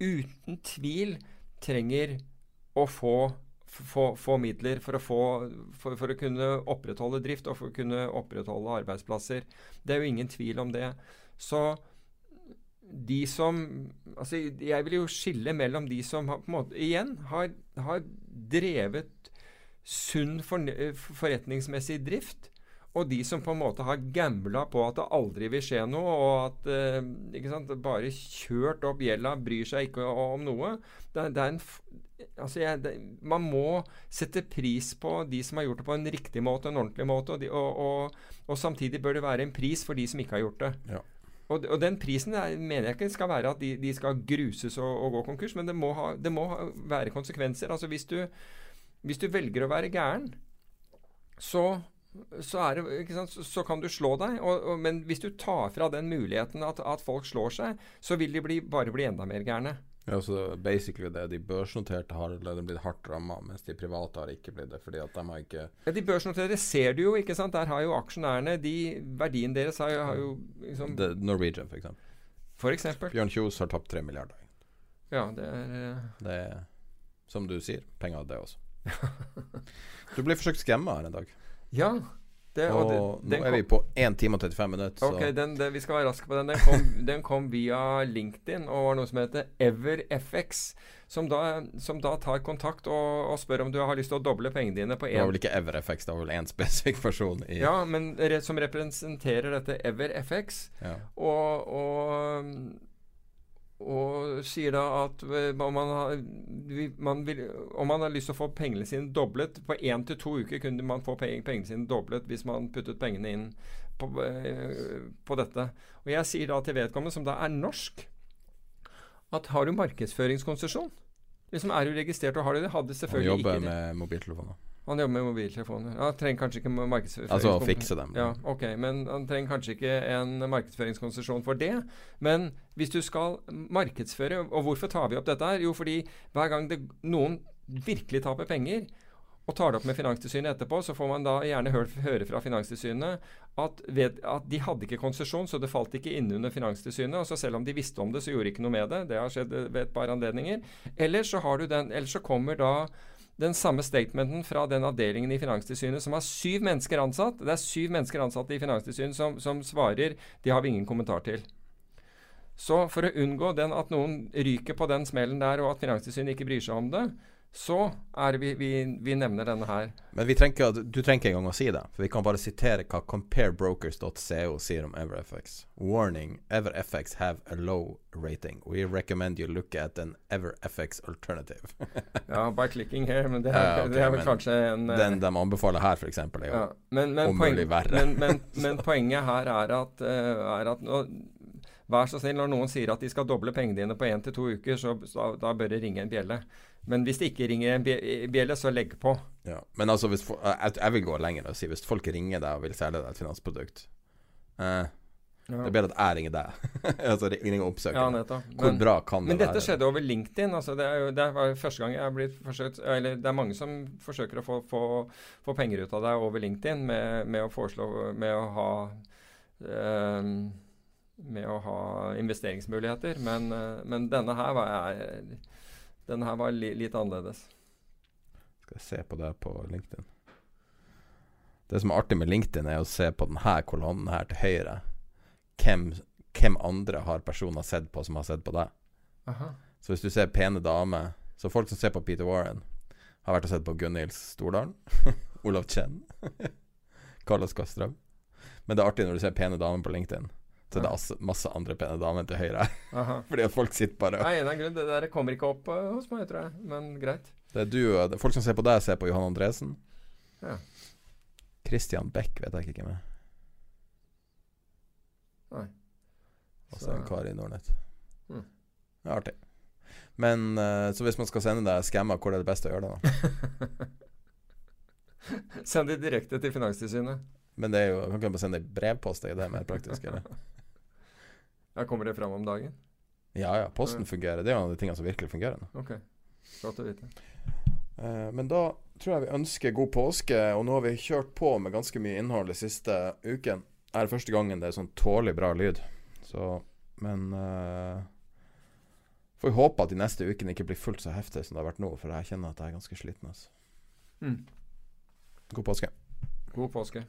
Uten tvil trenger å få, få, få midler for å, få, for, for å kunne opprettholde drift og for å kunne opprettholde arbeidsplasser. Det er jo ingen tvil om det. Så de som altså Jeg vil jo skille mellom de som har, på en måte, igjen har, har drevet sunn for, forretningsmessig drift, og de som på en måte har gambla på at det aldri vil skje noe, og at eh, ikke sant, bare kjørt opp gjelda, bryr seg ikke om noe det, det er en altså jeg, det, Man må sette pris på de som har gjort det på en riktig måte, en ordentlig måte, og, de, og, og, og samtidig bør det være en pris for de som ikke har gjort det. Ja. Og, og den prisen der, mener jeg ikke skal være at de, de skal gruses og, gå konkurs, men det må, ha, det må ha, være konsekvenser. Altså hvis du, hvis du velger å være gæren, så, så, er det, sant, så, så kan du slå deg. Og, og, men hvis du tar fra den muligheten at, at folk slår seg, så vil de bli, bare bli enda mer gærne. Ja, så basically det De børsnoterte har allerede blitt hardt ramma, mens de private har ikke blitt det. Fordi at de har ikke Ja, de børsnoterte ser du jo, ikke sant. Der har jo aksjonærene de, Verdien deres har jo, har jo liksom, The Norwegian, for eksempel. For eksempel. Bjørn Kjos har tapt tre milliarder. Ja, det er eh, Det er, som du sier, penger det også. Du blir forsøkt skremma her en dag. Ja. Det, Og, det- nå er vi på 1 time og 35 minutter, så Ok, den, det, vi skal være raske på den. Den kom, den kom via LinkedIn og var noe som heter EverFX. Som da, som da tar kontakt og, og spør om du har lyst til å doble pengene dine på det var vel ikke EverFX, det var vel én spesifikk person i Ja, men re, som representerer dette EverFX. Ja. Og, og, og sier da at eh, om man, har, man vil, om man har lyst til å få pengene sine doblet På én til to uker kunne man få pengene sine doblet hvis man puttet pengene inn på, eh, på dette. Og jeg sier da til vedkommende, som da er norsk, at har du markedsføringskonsesjon? Liksom Er du registrert og har du det? Hadde selvfølgelig ikke det. med mobiltelefoner. Han jobber med mobiltelefoner. Han trenger kanskje ikke markedsføring. Altså å fikse dem. Ja, ok, Men han trenger kanskje ikke en markedsføringskonsesjon for det. Men hvis du skal markedsføre Og hvorfor tar vi opp dette her? Jo, fordi hver gang det, noen virkelig taper penger, og tar det opp med Finanstilsynet etterpå, så får man da gjerne høre, høre fra Finanstilsynet at, ved, at de hadde ikke konsesjon, så det falt ikke inn under Finanstilsynet. Og så selv om de visste om det, så gjorde de ikke noe med det. Det har skjedd ved et par anledninger. Ellers så, har du den, ellers så kommer da den samme statementen fra den avdelingen i Finanstilsynet som har syv mennesker ansatt. Det er syv mennesker ansatt i Finanstilsynet som, som svarer De har vi ingen kommentar til. Så for å unngå den at noen ryker på den smellen der, og at Finanstilsynet ikke bryr seg om det, så er vi, vi, vi nevner denne her. Men vi trenger du trenger ikke engang å si det, for vi kan bare sitere hva comparebrokers.co sier om EverFX. Warning, EverFX have a low rating. We recommend you look at an EverFX alternative. Ja, by clicking here, men det er, Ja, okay, det er vel kanskje en eh, Den de anbefaler her, f.eks., er jo ja, men, men, om mulig verre. men, men, men poenget her er at, eh, er at nå, Vær så snill, når noen sier at de skal doble pengene dine på én til to uker, så, så da bør det ringe en bjelle. Men hvis det ikke ringer en bjelle, så legg på. ja. Men altså, hvis, fo- jeg, jeg vil gå lenger og si hvis folk ringer deg og vil selge deg et finansprodukt eh, Det er bedre at jeg ringer deg. altså ringer og oppsøker Ja, nettopp. Hvor Men- bra kan det Men være? dette skjedde over LinkedIn. Altså det, er jo, det var første gang jeg har blitt forsøkt Eller det er mange som forsøker å få, få, få penger ut av deg over LinkedIn med, med å foreslå Med å ha ehm, Med å ha investeringsmuligheter. Men, eh, men denne her var jeg Denne her var li, litt annerledes. Skal jeg se på det på LinkedIn. Det som er artig med LinkedIn, er å se på denne kolonnen her til høyre. Hvem, hvem andre har personer sett på som har sett på deg. Aha. Så hvis du ser pene damer Så folk som ser på Peter Warren, har vært og sett på Gunhild Stordalen. Olav Chen. Carlos Kastrøm. Men det er artig når du ser pene damer på LinkedIn. Så er det er masse andre pene damer til høyre. Fordi at folk sitter bare Nei, det, er grunnen, det der kommer ikke opp uh, hos meg, tror jeg. Men greit. Det er du det er Folk som ser på deg, ser på Johan Andresen. Ja. Christian Beck vet jeg ikke hvem er. Nei. Og så en kar i Nordnett. Mm. Er artig. Men uh, så hvis man skal sende deg skammer, hvor er det best å gjøre det, da? Send de direkte til Finanstilsynet. Men det er jo Kan ikke bare sende i brevpost? Er det mer praktisk, eller? Ja, kommer det fram om dagen? Ja ja, posten fungerer. Det er en av de tingene som virkelig fungerer nå. Ok. Godt å vite. Uh, men da tror jeg vi ønsker god påske, og nå har vi kjørt på med ganske mye innhold de siste uken. Det er første gangen det er sånn tålelig bra lyd. Så Men uh, Får håpe at de neste ukene ikke blir fullt så heftig som det har vært nå, for jeg kjenner at jeg er ganske sliten. Altså. Mm. God påske. God påske.